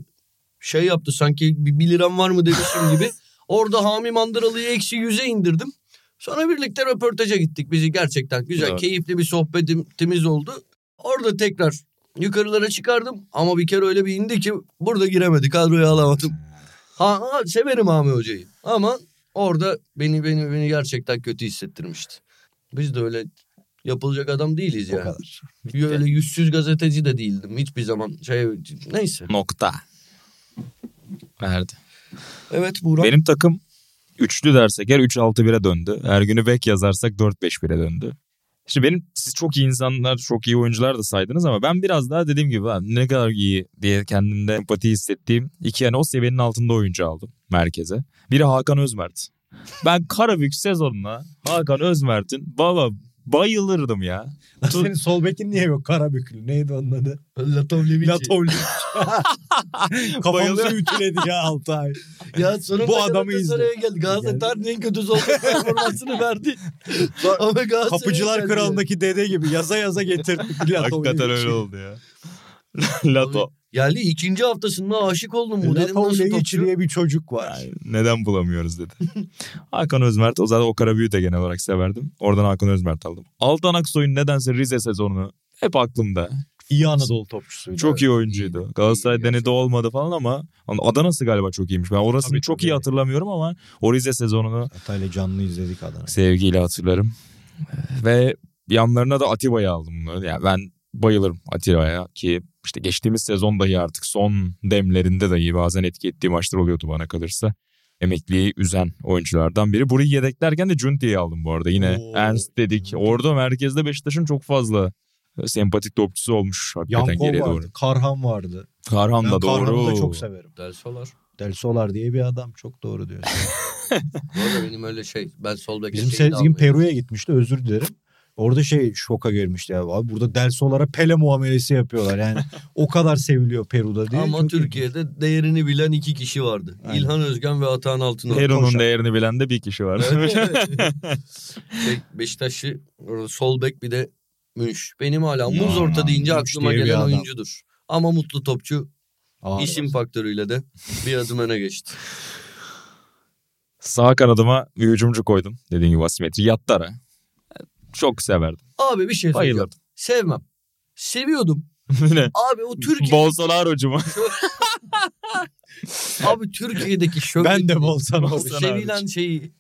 şey yaptı sanki bir, bir liram var mı demişim gibi. Orada Hami Mandıralı'yı eksi yüze indirdim. Sonra birlikte röportaja gittik. Bizi gerçekten güzel, Evet. keyifli bir sohbetimiz oldu. Orada tekrar yukarılara çıkardım. Ama bir kere öyle bir indi ki burada giremedi. Kadroya alamadım. Ha, ha, severim Hami Hoca'yı. Ama orada beni beni beni gerçekten kötü hissettirmişti. Biz de öyle yapılacak adam değiliz O yani. kadar. Öyle yüzsüz gazeteci de değildim. Hiçbir zaman şey neyse. Nokta. Verdi. Evet Burak. Benim takım üçlü dersek eğer 3-6-1'e döndü. Ergün'ü bek yazarsak 4-5-1'e döndü. Şimdi benim siz çok iyi insanlar, çok iyi oyuncular da saydınız ama ben biraz daha dediğim gibi "Lan ne kadar iyi diye kendimde empati hissettiğim iki yani o seviyenin altında oyuncu aldım merkeze. Biri Hakan Özmert. Ben Karabük sezonuna Hakan Özmert'in baba bayılırdım ya. Senin sol bekin niye yok Karabüklü? Neydi onun adı? Latovlevici. Latovli. Kafamızı ütüledi ya Altay. Ya sonunda Bu adamı Galatasaray'a izle. geldi. Galatasaray tarihinin en kötü sol bek performansını verdi. Ama Kapıcılar. Kralı'ndaki dede gibi yaza yaza getirdik. Hakikaten öyle oldu ya. Lato. Geldi ikinci haftasında aşık oldum. Bu dedim nasıl topçu? diye bir çocuk var. Ay, neden bulamıyoruz dedi. Hakan Özmert o zaten o Karabüyü de genel olarak severdim. Oradan Hakan Özmert aldım. Altan Aksoy'un nedense Rize sezonunu hep aklımda. İyi Anadolu topçusuydu. Çok iyi oyuncuydu. iyiydi. Galatasaray İyi denedi gerçekten. olmadı falan ama Adana'sı galiba çok iyiymiş. Ben orasını Tabii, çok tabii. iyi hatırlamıyorum ama o Rize sezonunu Atay'la canlı izledik Adana'yı. sevgiyle hatırlarım. Ve yanlarına da Atiba'yı aldım. Yani ben bayılırım Atiba'ya ki işte geçtiğimiz sezon dahi artık son demlerinde dahi bazen etki ettiği maçlar oluyordu bana kalırsa. Emekliyi üzen oyunculardan biri. Burayı yedeklerken de Junti'yi aldım bu arada. Yine Oo, Ernst dedik. Orada merkezde Beşiktaş'ın çok fazla sempatik topçusu olmuş hakikaten Yankov geriye vardı. doğru. Karhan vardı. Karhan Ben da doğru. Karhan'ı da çok severim. Del Solar. Del Solar diye bir adam çok doğru diyor. Bu arada benim öyle şey. Ben sol bek Bizim Sezgin. Peru'ya gitmişti özür dilerim. Orada şey şoka girmişti ya. Abi burada Del Solar'a Pele muamelesi yapıyorlar. Yani o kadar seviliyor Peru'da diye. Ama Çok Türkiye'de değerini bilen iki kişi vardı. Aynen. İlhan Özgen ve Atahan Altınoğlu. Peru'nun değerini bilen de bir kişi var. Evet, evet. şey, Beşiktaşlı orada sol bek bir de Münş. Benim hala Ya, muz orta deyince Münş aklıma gelen oyuncudur. Ama mutlu topçu isim bas. faktörüyle de bir adım öne geçti. Sağ kanadıma bir hücumcu koydum. Dediğim gibi asimetri. Yattara. Çok severdim. Abi bir şey söyleyeceğim. Bayılırdım. Sevmem. Seviyordum. ne? Abi o Türkiye Bolsonaro'cu mu? abi Türkiye'deki şöyle Ben de Bolsonaro. Sevilen şeyi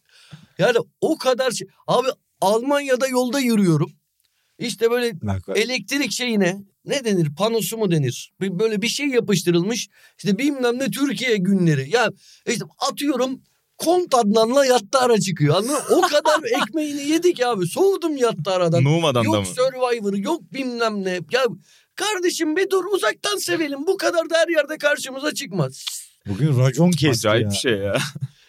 yani o kadar şey. Abi Almanya'da yolda yürüyorum. İşte böyle Bak, elektrik şeyine ne denir panosu mu denir böyle bir şey yapıştırılmış işte bilmem ne Türkiye günleri ya işte atıyorum Kont Adnan'la yattı ara çıkıyor anladın? O kadar ekmeğini yedik abi soğudum yattı aradan Numan'dan da yok mı? Survivor yok bilmem ne ya kardeşim bir dur uzaktan sevelim bu kadar da her yerde karşımıza çıkmaz. Bugün racon kesti Acayip ya. bir şey ya.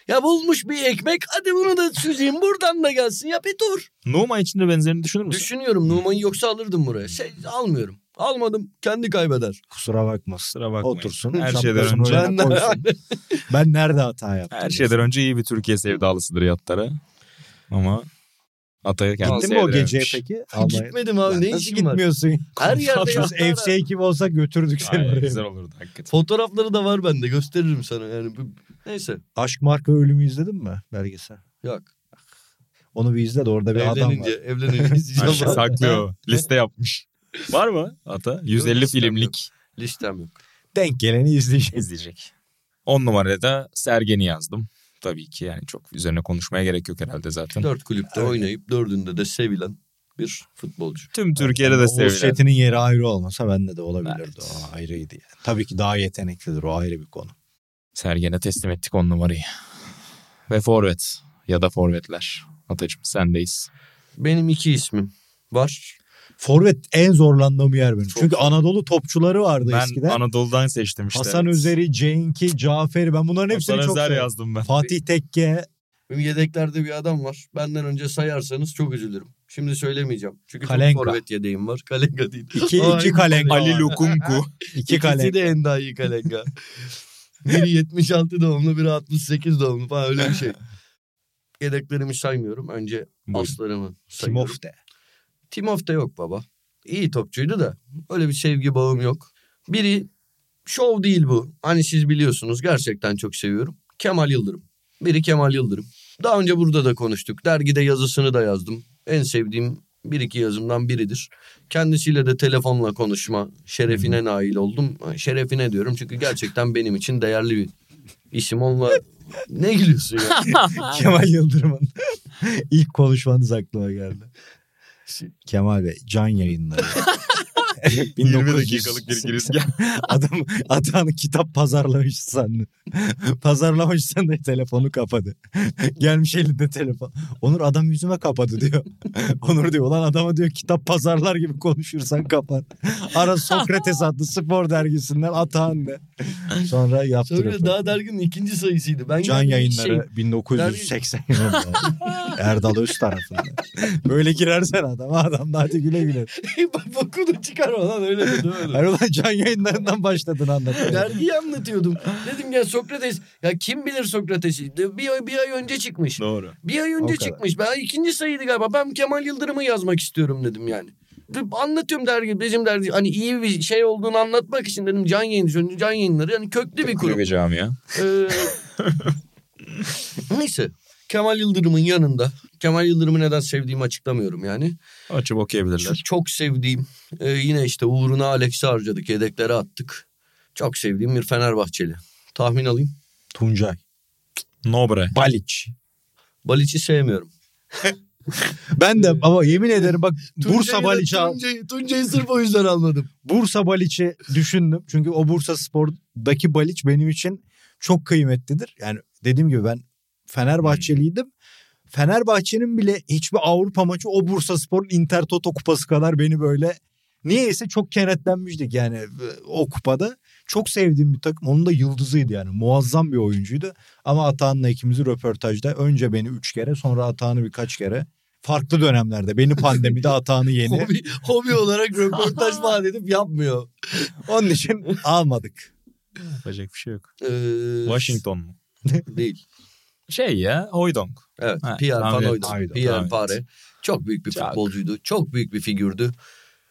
Ya bulmuş bir ekmek hadi bunu da süzeyim buradan da gelsin ya bir dur. Numan için de benzerini düşünür müsün? Düşünüyorum Numan'ı yoksa alırdım buraya. Şey, almıyorum. Almadım kendi kaybeder. Kusura bakma. Kusura bakmayın. Otursun. Her şeyden önce- Ben, nerede hata yaptım? Her şeyden önce iyi bir Türkiye sevdalısıdır Yattara. Ama Atay'ı kendi Gittin mi o geceye peki? Almanya'ya? Gitmedim abi ne var? gitmiyorsun? Her yerde Biz yattı ara. FC ekibi olsak götürdük seni Ay, oraya. güzel olurdu hakikaten. Fotoğrafları da var bende gösteririm sana yani. Bu- Neyse Aşk Marka Ölümü izledin mi belgesel? yok. Onu bir izle de orada bir adam evlenince, var. evlenince Ay, izleyeceğim. şey saklıyor. Liste yapmış. Var mı Ata? 150 listem filmlik Listem yok. Denk geleni izleyeceğiz. izleyecek. 10 numarada da Sergen'i yazdım. Tabii ki yani çok üzerine konuşmaya gerek yok herhalde zaten. Dört kulüpte Evet. oynayıp dördünde de sevilen bir futbolcu. Tüm Türkiye'de de o sevilen. setinin yeri ayrı olmasa bende de olabilirdi. O ayrıydı yani. Tabii ki daha yeteneklidir o ayrı bir konu. Sergen'e teslim ettik 10 numarayı. Ve forvet ya da forvetler. Atacığım sendeyiz. Benim iki ismim var. Forvet en zorlandığım yer benim. Çok Çünkü zor. Anadolu topçuları vardı Ben eskiden. Anadolu'dan seçtim işte. Hasan Özer'i, Cenk'i, Cafer'i ben bunların hepsini Hasan çok Özer severim. yazdım ben. Fatih Tekke. Benim yedeklerde bir adam var. Benden önce sayarsanız çok üzülürüm. Şimdi söylemeyeceğim. Çünkü Kalenka. çok forvet yedeğim var. Kalenka değil. İki, Ay, iki Kalenka. Ali. Lukunku. İki İkisi Kalenka. de en daha iyi Kalenka. biri 76 doğumlu, biri 68 doğumlu falan öyle bir şey. Yedeklerimi saymıyorum. Önce aslarımı sayıyorum. Timofte. Timofte yok baba. İyi topçuydu da öyle bir sevgi bağım yok. Biri şov değil bu. Hani siz biliyorsunuz gerçekten çok seviyorum. Kemal Yıldırım. Biri Kemal Yıldırım. Daha önce burada da konuştuk. Dergide yazısını da yazdım. En sevdiğim bir iki yazımdan biridir. Kendisiyle de telefonla konuşma şerefine nail oldum. Şerefine diyorum çünkü gerçekten benim için değerli bir isim. Onunla ne gülüyorsun ya? Kemal Yıldırım'ın ilk konuşmanız aklıma geldi. Kemal Bey can yayınları. 20 dakikalık bir girizgah. Adam Atan'ı kitap pazarlamış sandı. Pazarlamış sandı telefonu kapadı. Gelmiş elinde telefon. Onur adam yüzüme kapadı diyor. Onur diyor ulan adama diyor kitap pazarlar gibi konuşursan kapat. Ara Sokrates adlı spor dergisinden Atan de. Sonra yaptı. Sonra röportaj. daha derginin ikinci sayısıydı. Ben Can geldim, şey- yayınları 1980 yılında. Erdal Öz tarafında. Böyle girersen adam adam da hadi güle güle. Bokunu çıkarma lan öyle de demedim. Hayır ulan can yayınlarından başladın anlatmaya. Dergiyi anlatıyordum. Dedim ya Sokrates ya kim bilir Sokrates'i? Bir, ay- bir ay önce çıkmış. Doğru. Bir ay önce çıkmış. Ben ikinci sayıydı galiba. Ben Kemal Yıldırım'ı yazmak istiyorum dedim yani. Anlatıyorum dergi bizim dergi hani iyi bir şey olduğunu anlatmak için dedim can yayıncı can yayınları yani köklü bir kurum. Kulübe camia. Ee, neyse Kemal Yıldırım'ın yanında Kemal Yıldırım'ı neden sevdiğimi açıklamıyorum yani. Açıp okuyabilirler. çok sevdiğim e, yine işte uğruna Alex'i harcadık yedeklere attık. Çok sevdiğim bir Fenerbahçeli. Tahmin alayım. Tuncay. Nobre. Baliç. Balic'i sevmiyorum. Ben de ama yemin ederim bak Bursa Baliç'i al- Tuncay'ı, Tuncay'ı sırf o yüzden almadım. Bursa Baliç'i düşündüm. Çünkü o Bursa Spor'daki Baliç benim için çok kıymetlidir. Yani dediğim gibi ben Fenerbahçeliydim. Fenerbahçe'nin bile hiçbir Avrupa maçı o Bursa Spor'un Inter Toto kupası kadar beni böyle niyeyse çok kenetlenmiştik yani e, o kupada. Çok sevdiğim bir takım. Onun da yıldızıydı yani. Muazzam bir oyuncuydu. Ama Atahan'la ikimizi röportajda önce beni üç kere sonra Atahan'ı birkaç kere farklı dönemlerde. Beni pandemide Atahan'ı yeni. Hobi, hobi olarak röportaj vaat edip yapmıyor. Onun için almadık. Yapacak bir şey yok. Ee, Washington mu? Değil. Şey ya Hoydong. Evet. Ha, Pierre Van. Haydi, Pierre Pare. Çok büyük bir Çok. futbolcuydu. Çok büyük bir figürdü.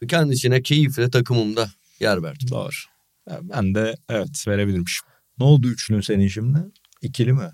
Kendisine keyifle takımımda yer verdim. Doğru. Ben de evet verebilirmişim. Ne oldu üçlün senin şimdi? İkili mi?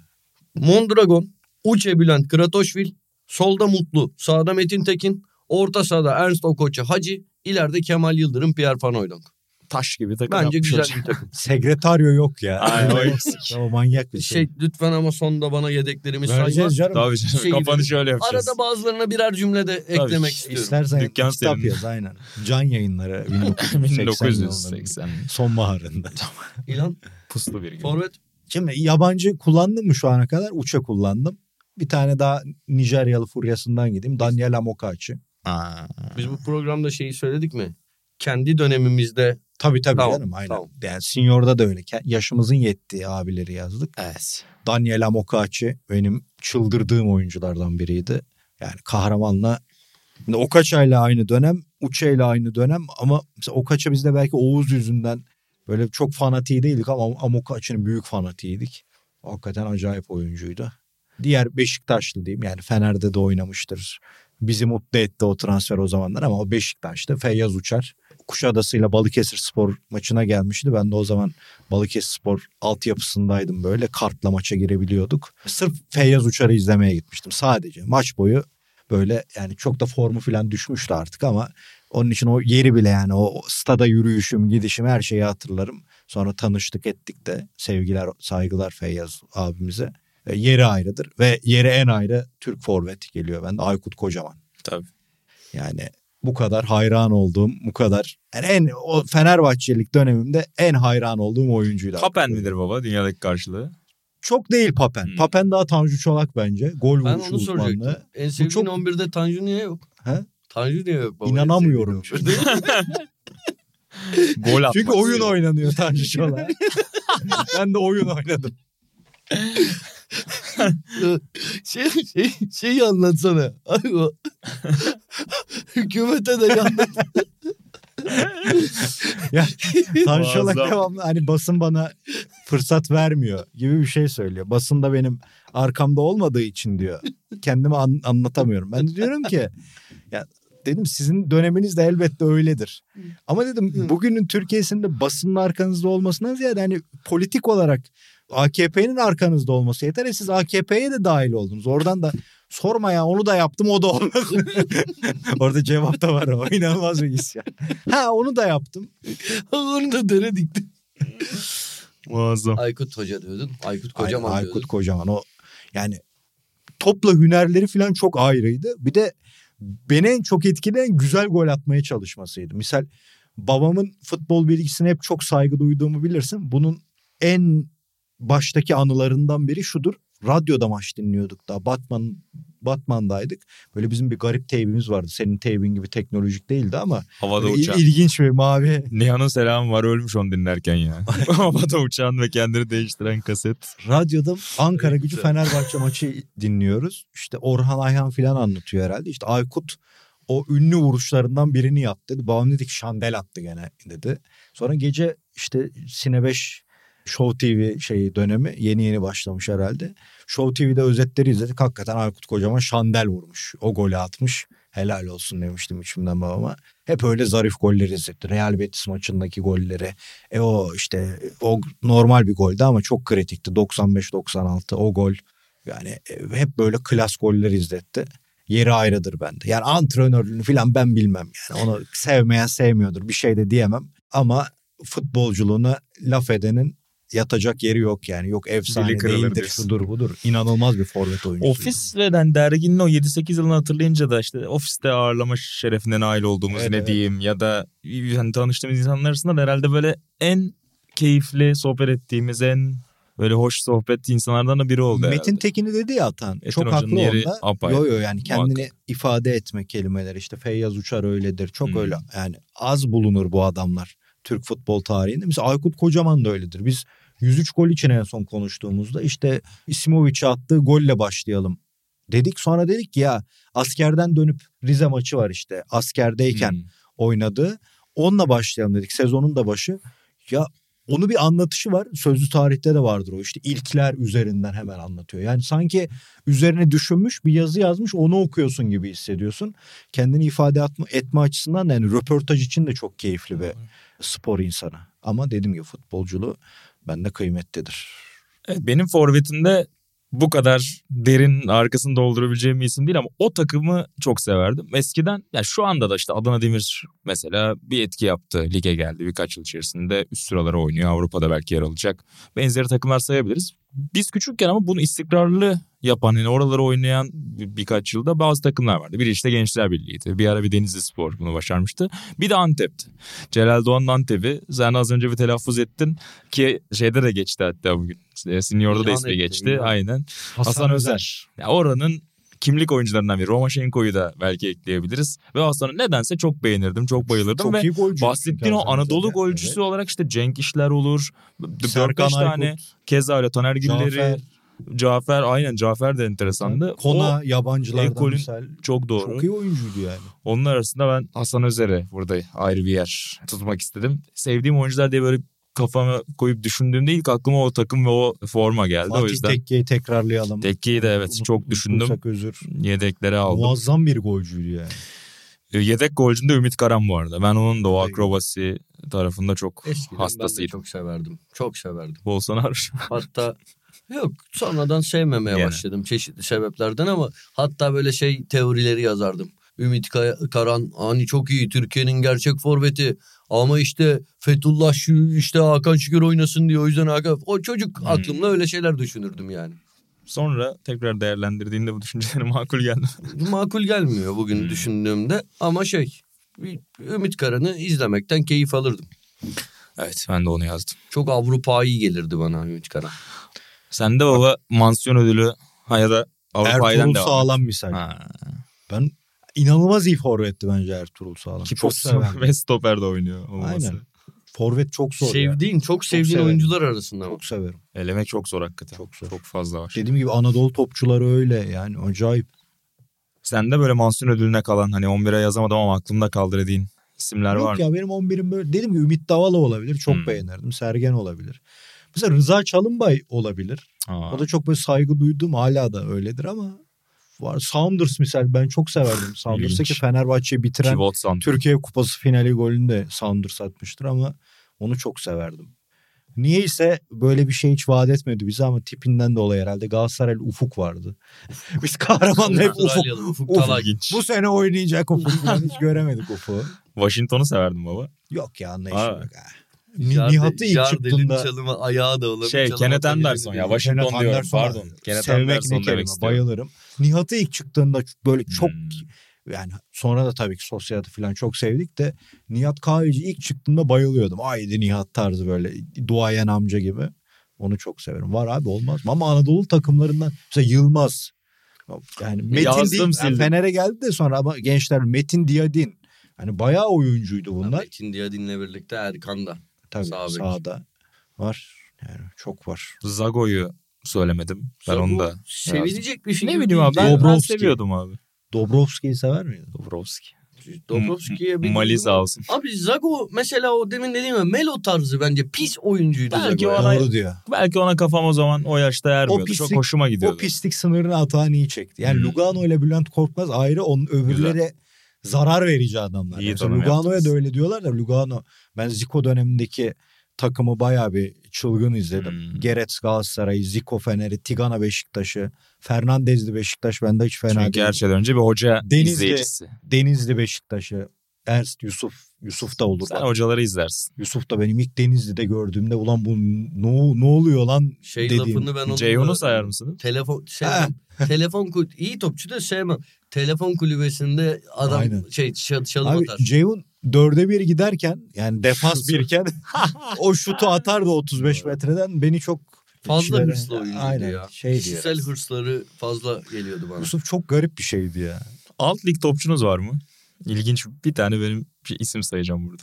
Mondragon, Uçe Bülent Kratoşvil, solda Mutlu, sağda Metin Tekin, orta sahada Ernst Okocha Hacı, ileride Kemal Yıldırım, Pierre Van Hooydonk. Taş gibi takım Bence yapmış güzel bir takım. Sekretaryo yok ya. Aynen, o eksik. o manyak bir şey. Şey lütfen ama sonda bana yedeklerimi sayma. Vereceğiz canım. Tabii canım Şey kafanı gibi. şöyle yapacağız. Arada bazılarına birer cümle de eklemek istiyorum. İstersen Dükkan kitap senin. yaz aynen. Can yayınları 1980 yılının 1980 sonbaharında. İlan, puslu bir gün. forvet. Şimdi yabancı kullandım mı şu ana kadar? Uça kullandım. Bir tane daha Nijeryalı furyasından gideyim. Daniel Amokachi. Aa, Biz bu programda şeyi söyledik mi? Kendi dönemimizde Tabii tabii Tamam, canım aynen. tamam. Yani Senior'da da öyle. Yaşımızın yettiği abileri yazdık. evet. Daniel Amokachi benim çıldırdığım oyunculardan biriydi. Yani kahramanla Şimdi Okaça ile aynı dönem, Uça ile aynı dönem ama mesela Okaça bizde belki Oğuz yüzünden böyle çok fanatiği değildik ama Amokachi'nin büyük fanatiğiydik. Hakikaten acayip oyuncuydu. Diğer Beşiktaşlı diyeyim yani Fener'de de oynamıştır. Bizi mutlu etti o transfer o zamanlar ama o Beşiktaş'ta Feyyaz Uçar. Kuşadası ile Balıkesir Spor maçına gelmişti. Ben de o zaman Balıkesir Spor altyapısındaydım böyle. Kartla maça girebiliyorduk. Sırf Feyyaz Uçar'ı izlemeye gitmiştim sadece. Maç boyu böyle yani çok da formu falan düşmüştü artık ama onun için o yeri bile yani o stada yürüyüşüm, gidişim her şeyi hatırlarım. Sonra tanıştık ettik de sevgiler, saygılar Feyyaz abimize. E, yeri ayrıdır ve yeri en ayrı Türk forvet geliyor bende Aykut Kocaman. Tabii. Yani bu kadar hayran olduğum, bu kadar yani en o Fenerbahçelik dönemimde en hayran olduğum oyuncuydu. Papen midir baba dünyadaki karşılığı? Çok değil Papen. Hmm. Papen daha Tanju Çolak bence. Gol ben vuruşu onu soracaktım. uzmanlığı. En sevdiğin çok- 11'de Tanju niye yok? He? Tanju niye yok baba? İnanamıyorum En sevdiğin çünkü. 11'de? Gol atmak. Çünkü oyun oynanıyor Tanju Çolak. ben de oyun oynadım. şey, şey, şeyi anlatsana. Ay o. Hükümete de yandı. Ya Muazzam. devamlı hani basın bana fırsat vermiyor gibi bir şey söylüyor. Basın da benim arkamda olmadığı için diyor. Kendimi an- anlatamıyorum. Ben de diyorum ki ya dedim sizin döneminiz de elbette öyledir. Ama dedim bugünün Türkiye'sinde basının arkanızda olmasından ziyade hani politik olarak AKP'nin arkanızda olması yeter. E siz AKP'ye de dahil oldunuz. Oradan da sorma ya onu da yaptım o da olmadı. Orada cevap da var o. İnanılmaz bir isyan. Ha onu da yaptım. Onu da dere dikti. Muazzam. Aykut Hoca diyordun. Aykut Kocaman Aykut diyordun. Kocaman o yani topla hünerleri falan çok ayrıydı. Bir de beni en çok etkileyen güzel gol atmaya çalışmasıydı. Misal babamın futbol bilgisine hep çok saygı duyduğumu bilirsin. Bunun en baştaki anılarından biri şudur. Radyoda maç dinliyorduk daha. Batman Batman'daydık. Böyle bizim bir garip teybimiz vardı. Senin teybin gibi teknolojik değildi ama Havada uçan. ilginç bir mavi Nihan'ın selamı var ölmüş onu dinlerken ya. Havada uçan ve kendini değiştiren kaset. radyoda Ankara gücü. Fenerbahçe maçı dinliyoruz. İşte Orhan Ayhan falan anlatıyor herhalde. İşte Aykut o ünlü vuruşlarından birini yaptı dedi. Babam dedi ki şandel attı gene dedi. Sonra gece işte Sine 5 Show TV şeyi dönemi yeni yeni başlamış herhalde. Show TV'de özetleri izledik. Hakikaten Aykut Kocaman şandel vurmuş. O golü atmış. Helal olsun demiştim içimden babama. Hep öyle zarif goller izletti. Real Betis maçındaki golleri. E o işte o normal bir goldü ama çok kritikti. 95-96 o gol. Yani e, hep böyle klas goller izletti. Yeri ayrıdır bende. Yani antrenörlüğünü falan ben bilmem. Yani onu sevmeyen sevmiyordur. Bir şey de diyemem. Ama futbolculuğuna laf edenin yatacak yeri yok yani. Yok efsane değildir diyorsun. şudur budur. İnanılmaz bir forvet oyuncusu. Ofis ve yani derginin o 7-8 yılını hatırlayınca da işte ofiste ağırlama şerefine nail olduğumuz Evet, ne evet. diyeyim ya da yani tanıştığımız insanlar arasında da herhalde böyle en keyifli sohbet ettiğimiz en böyle hoş sohbet insanlardan da biri oldu Metin herhalde. Tekin'i dedi ya Atan. Metin çok haklı onda. apayrı. Yo yo yani kendini ifade etme kelimeleri işte Feyyaz Uçar öyledir. Çok Hmm. öyle yani az bulunur bu adamlar Türk futbol tarihinde. Mesela Aykut Kocaman da öyledir. Biz 103 gol için en son konuştuğumuzda işte İsmovic'e attığı golle başlayalım dedik. Sonra dedik ki ya askerden dönüp Rize maçı var işte askerdeyken Hmm. oynadığı. Onunla başlayalım dedik sezonun da başı. Ya onu bir anlatışı var. Sözlü tarihte de vardır o işte ilkler üzerinden hemen anlatıyor. Yani sanki üzerine düşünmüş bir yazı yazmış onu okuyorsun gibi hissediyorsun. Kendini ifade etme, açısından da yani röportaj için de çok keyifli bir spor insanı. Ama dediğim gibi futbolculuğu bende kıymetlidir. Evet, benim forvetimde bu kadar derin arkasını doldurabileceğim bir isim değil ama o takımı çok severdim. Eskiden ya şu anda da işte Adana Demir mesela bir etki yaptı. Lige geldi birkaç yıl içerisinde üst sıralara oynuyor. Avrupa'da belki yer alacak. Benzeri takımlar sayabiliriz. Biz küçükken ama bunu istikrarlı yapan yani oraları oynayan bir- birkaç yılda bazı takımlar vardı. Biri işte Gençler Birliği'ydi. Bir ara bir Denizli Spor bunu başarmıştı. Bir de Antep'ti. Celal Doğan'ın Antep'i. Sen az önce bir telaffuz ettin ki şeyde de geçti hatta bugün. E, Senior'da da ismi geçti. İlhan. Aynen. Hasan, Özer. Ya oranın kimlik oyuncularından biri. Romaşenko'yu da belki ekleyebiliriz. Ve Hasan'ı nedense çok beğenirdim, çok bayılırdım. Çok ve iyi golcü. bahsettiğin o Anadolu Özer. golcüsü Evet. olarak işte Cenk İşler olur. Serkan 4-5 tane Aykut, keza öyle Taner Gülleri, Cafer, Cafer. aynen Cafer de enteresandı. Kona O yabancılardan ekolün misal. çok doğru. Çok iyi oyuncuydu yani. Onun arasında ben Hasan Özer'e burada ayrı bir yer tutmak istedim. Sevdiğim oyuncular diye böyle kafama koyup düşündüğümde ilk aklıma o takım ve o forma geldi. o Fatih yüzden Tekke'yi tekrarlayalım. Tekke'yi de evet Unut- çok düşündüm. özür. Yedeklere aldım. Muazzam bir golcüydü yani. E, Yedek golcünde Ümit Karan bu arada. Ben onun da o akrobasi tarafında çok Eskiden ben de hastasıydım. çok severdim. Çok severdim. Bolsonaro. Hatta yok sonradan sevmemeye Gene. başladım çeşitli sebeplerden ama hatta böyle şey teorileri yazardım. Ümit Karan hani çok iyi Türkiye'nin gerçek forveti ama işte Fethullah şu işte Hakan Şükür oynasın diyor o yüzden Hakan o çocuk Hmm. aklımda öyle şeyler düşünürdüm yani. Sonra tekrar değerlendirdiğinde bu düşünceleri makul geldi. Makul gelmiyor bugün Hmm. düşündüğümde ama şey bir Ümit Karan'ı izlemekten keyif alırdım. evet ben de onu yazdım. Çok Avrupa'yı gelirdi bana Ümit Karan. Sen de baba mansiyon ödülü ha ya da Avrupa'dan Ertuğrul devam. Sağlam misal. Ha. Ben inanılmaz iyi forvetti bence Ertuğrul Sağlam. Ki çok ve stoper de oynuyor. olması. Aynen. Forvet çok zor. Sevdiğin, çok sevdiğin severim. oyuncular arasında mı? Çok severim. Elemek çok zor hakikaten. Çok zor. Çok fazla var. Dediğim gibi Anadolu topçuları öyle yani acayip. Sen de böyle mansiyon ödülüne kalan hani 11'e yazamadım ama aklımda kaldı dediğin isimler var Yok mı? ya benim 11'im böyle dediğim gibi Ümit Davala olabilir. Çok Hmm. beğenirdim. Sergen olabilir. Mesela Rıza Çalınbay olabilir. Aa. O da çok böyle saygı duyduğum hala da öyledir ama var. Saunders misal ben çok severdim Saunders'ı İlginç. ki Fenerbahçe'yi bitiren. Türkiye Kupası finali golünü de Saunders atmıştır ama onu çok severdim. Niyeyse böyle bir şey hiç vaat etmedi bize ama tipinden dolayı herhalde Galatasaraylı Ufuk vardı. Biz kahramanla hep Ufuk. Ufuk Ufuk. Bu sene oynayacak Ufuk hiç göremedik Ufuk'u. Washington'u severdim baba. Yok ya anlayışım yok. ha. Ni- Nihat'ı ilk çıktığında çalımı ayağı da olabilir. Şey Kenneth Anderson ya. Washington Kenneth diyorum Anderson'a pardon. Kenneth Anderson demek istiyorum. bayılırım. Nihat'ı ilk çıktığında böyle çok Hmm. yani sonra da tabii ki sosyalde falan çok sevdik de Nihat Kahveci ilk çıktığında bayılıyordum. Haydi Nihat tarzı böyle duayen amca gibi. Onu çok severim. Var abi olmaz mı? Ama Anadolu takımlarından mesela Yılmaz. Yani Metin Yazdım, değil. Yani. Fener'e geldi de sonra ama gençler Metin Diyadin. Hani bayağı oyuncuydu bunlar. Metin Diyadin'le birlikte Erkan da. Tabii Sağ bek. sağda var. Yani çok var. Zago'yu söylemedim. Ben Zago onu da Sevilecek bir figür Ne bileyim abi ben, ben Dobrovski. seviyordum abi. Dobrovski'yi sever miydin? Dobrovski. Dobrovski'ye bir Mali sağ olsun. Abi Zago mesela o demin dediğim gibi Melo tarzı bence pis oyuncuydu Belki Zago. o ara- Doğru diyor. Belki ona kafam o zaman o yaşta ermiyordu. pislik- Çok hoşuma gidiyordu. O pislik sınırını Atahan iyi çekti. Yani Hmm. Lugano ile Bülent Korkmaz ayrı onun öbürleri zarar verici adamlar. İyi Mesela Lugano'ya yaptınız. da öyle diyorlar da Lugano ben Zico dönemindeki takımı bayağı bir çılgın izledim. Hmm. Gerets Galatasaray'ı, Zico Fener'i, Tigana Beşiktaş'ı, Fernandezli Beşiktaş bende hiç fena Çünkü değil. her şeyden önce bir hoca Denizli- izleyicisi. Denizli Beşiktaş'ı, Ernst Yusuf, Yusuf da olur. Sen bak. hocaları izlersin. Yusuf da benim ilk Denizli'de gördüğümde ulan bu ne, ne oluyor lan Şey dediğim. lafını ben onu Ceyhun'u sayar mısın? Telefon sevmem. telefon kul iyi topçu da sevmem. Telefon kulübesinde adam Aynen. şey çal, çalım Abi atar. Ceyhun dörde bir giderken yani defans birken o şutu atardı 35 metreden beni çok Fazla İçlere- hırslı oyuncuydu Aynen, ya. şeydi Kişisel biraz. hırsları fazla geliyordu bana. Yusuf çok garip bir şeydi ya. Alt lig topçunuz var mı? İlginç bir tane benim bir isim sayacağım burada.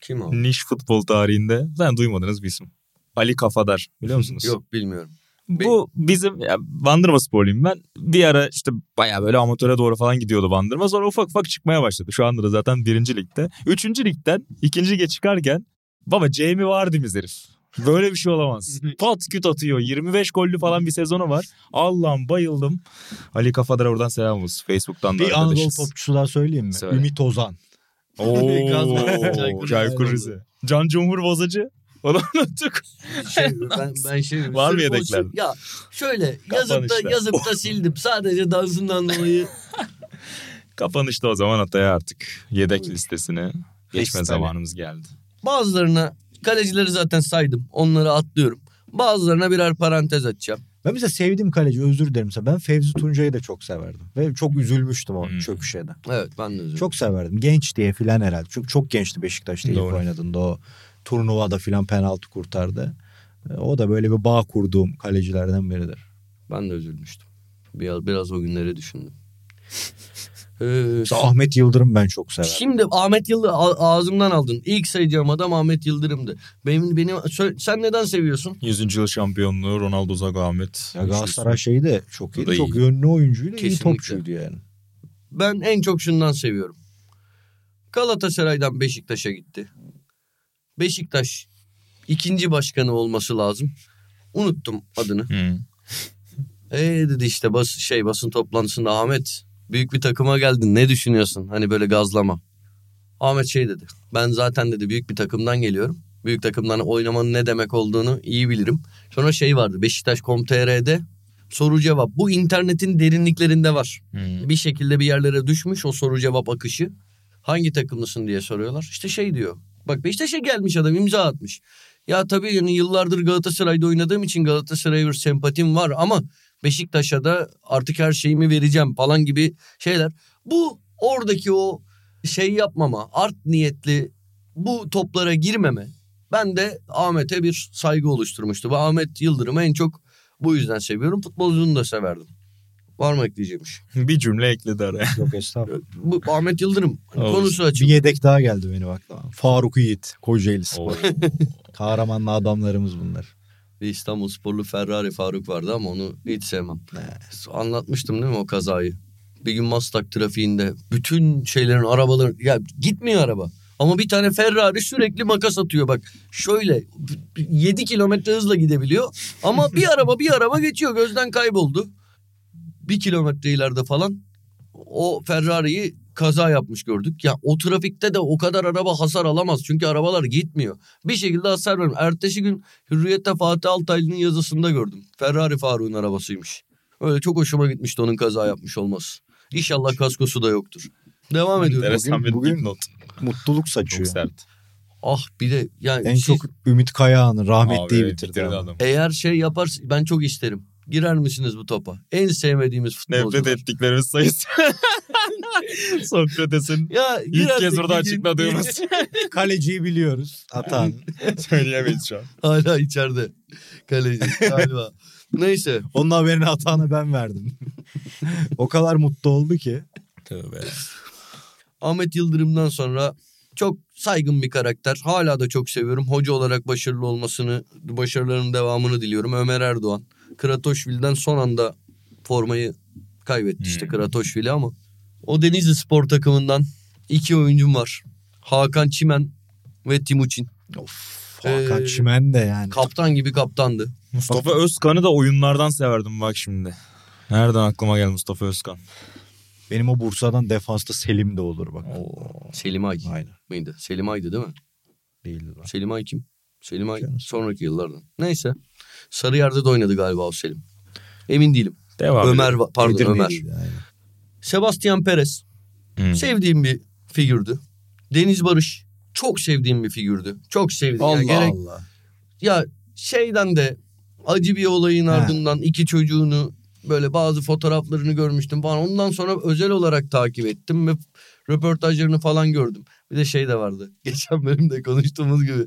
Kim o? Niş futbol tarihinde sen duymadığınız bir isim. Ali Kafadar biliyor musunuz? Yok bilmiyorum. Bu bizim ya, Bandırma sporluyum ben. Bir ara işte baya böyle amatöre doğru falan gidiyordu Bandırma. Sonra ufak ufak çıkmaya başladı. Şu anda da zaten birinci ligde. Üçüncü ligden ikinci lige çıkarken baba Jamie Vardy'miz herif. Böyle bir şey olamaz. Pat küt atıyor. 25 gollü falan bir sezonu var. Allah'ım bayıldım. Ali Kafadar'a oradan selam olsun. Facebook'tan da Bir Anadolu arkadaşız. topçusu daha söyleyeyim mi? Söyle. Ümit Ozan. Oo, Çaykur Rize. Can Cumhur Bozacı. Onu unuttuk. Şey, ben, ben şey Var mı sırf yedekler? Ya şöyle yazıp da yazıp da sildim. Sadece dansından dolayı Kapanışta o zaman Atay'a artık yedek listesine geçme zamanımız geldi. bazılarına kalecileri zaten saydım. Onları atlıyorum. Bazılarına birer parantez açacağım. Ben mesela sevdiğim kaleci özür dilerim. Mesela ben Fevzi Tuncay'ı da çok severdim. Ve çok üzülmüştüm o Hmm. çöküşe de. Evet ben de üzüldüm. Çok severdim. Genç diye filan herhalde. Çünkü çok gençti Beşiktaş'ta ilk Doğru. oynadığında o turnuvada filan penaltı kurtardı. E, O da böyle bir bağ kurduğum kalecilerden biridir. Ben de üzülmüştüm. Biraz, biraz o günleri düşündüm. Ee, Ahmet Yıldırım ben çok severim. Şimdi Ahmet Yıldırım ağzımdan aldın. İlk sayacağım adam Ahmet Yıldırım'dı. Benim benim sen neden seviyorsun? 100. yıl şampiyonluğu Ronaldo Zaga Ahmet. Ya Galatasaray şeyi de çok iyi. da Çok iyi. yönlü oyuncuydu. iyi Kesinlikle. topçuydu yani. Ben en çok şundan seviyorum. Galatasaray'dan Beşiktaş'a gitti. Beşiktaş ikinci başkanı olması lazım. Unuttum adını. Hı. Ee dedi işte bas şey basın toplantısında Ahmet büyük bir takıma geldin ne düşünüyorsun? Hani böyle gazlama. Ahmet şey dedi. Ben zaten dedi büyük bir takımdan geliyorum. Büyük takımdan oynamanın ne demek olduğunu iyi bilirim. Sonra şey vardı Beşiktaş.com.tr'de soru cevap. Bu internetin derinliklerinde var. Hı. Bir şekilde bir yerlere düşmüş o soru cevap akışı. Hangi takımlısın diye soruyorlar. İşte şey diyor. Bak Beşiktaş'a gelmiş adam imza atmış. Ya tabii yani yıllardır Galatasaray'da oynadığım için Galatasaray'a bir sempatim var ama Beşiktaş'a da artık her şeyimi vereceğim falan gibi şeyler. Bu oradaki o şey yapmama, art niyetli bu toplara girmeme ben de Ahmet'e bir saygı oluşturmuştu. Ve Ahmet Yıldırım'ı en çok bu yüzden seviyorum. Futbolcunu da severdim. Var mı ekleyeceğim bir? Bir cümle ekledi araya. Yok estağfurullah. Bu Ahmet Yıldırım Olsun. konusu bir açık. yedek daha geldi benim aklıma. Faruk Yiğit. Kocaeli Spor. Kahramanlı adamlarımız bunlar. Bir İstanbul sporlu Ferrari Faruk vardı ama onu hiç sevmem. Anlatmıştım değil mi o kazayı? Bir gün Maslak trafiğinde bütün şeylerin arabaların ya gitmiyor araba. Ama bir tane Ferrari sürekli makas atıyor bak. Şöyle 7 kilometre hızla gidebiliyor. Ama bir araba bir araba geçiyor gözden kayboldu. Bir kilometre ileride falan o Ferrari'yi kaza yapmış gördük. Ya o trafikte de o kadar araba hasar alamaz. Çünkü arabalar gitmiyor. Bir şekilde hasar vermiyor. Ertesi gün Hürriyet'te Fatih Altaylı'nın yazısında gördüm. Ferrari Faruk'un arabasıymış. Öyle çok hoşuma gitmişti onun kaza yapmış olması. İnşallah kaskosu da yoktur. Devam ediyorum. Enteresan bir bugün- dipnot. Mutluluk Çok saçıyor. sert. Ah bir de yani En siz- çok Ümit Kayağan'ı rahmetliyi bitirdi. bitirdi eğer şey yapar ben çok isterim. Girer misiniz bu topa? En sevmediğimiz futbolcular. Nefret ettiklerimiz sayısı. Sokrates'in Ya ilk kez burada açıkladığımız. Kaleciyi biliyoruz. Atan. Söyleyemeyiz şu an. Hala içeride. Kaleci galiba. Neyse. Onun haberini Atan'a ben verdim. o kadar mutlu oldu ki. Tövbe. Ahmet Yıldırım'dan sonra çok saygın bir karakter. Hala da çok seviyorum. Hoca olarak başarılı olmasını, başarılarının devamını diliyorum. Ömer Erdoğan. Kratoşvil'den son anda formayı kaybetti işte Hmm. Kratoşvil'i ama o Denizli spor takımından iki oyuncum var. Hakan Çimen ve Timuçin. Hakan Ee, Çimen de yani. Kaptan gibi kaptandı. Mustafa Özkan'ı da oyunlardan severdim bak şimdi. Nereden aklıma geldi Mustafa Özkan? Benim o Bursa'dan defansta Selim de olur bak. Selim Ay Aynen. mıydı? Selim Ay'dı değil mi? Değildi o. Selim Ay kim? Selim Ay sonraki yıllardan. Neyse. Sarıyer'de de oynadı galiba o Selim. Emin değilim. Devam Ömer edelim. pardon Ömer. Edirne'liydi, aynen. Sebastian Perez Hmm. sevdiğim bir figürdü. Deniz Barış çok sevdiğim bir figürdü. Çok sevdiğim. Allah yani gerek Allah. ya şeyden de acı bir olayın Ha. ardından iki çocuğunu böyle bazı fotoğraflarını görmüştüm falan. Ondan sonra özel olarak takip ettim ve röportajlarını falan gördüm. Bir de şey de vardı. Geçen bölümde konuştuğumuz gibi.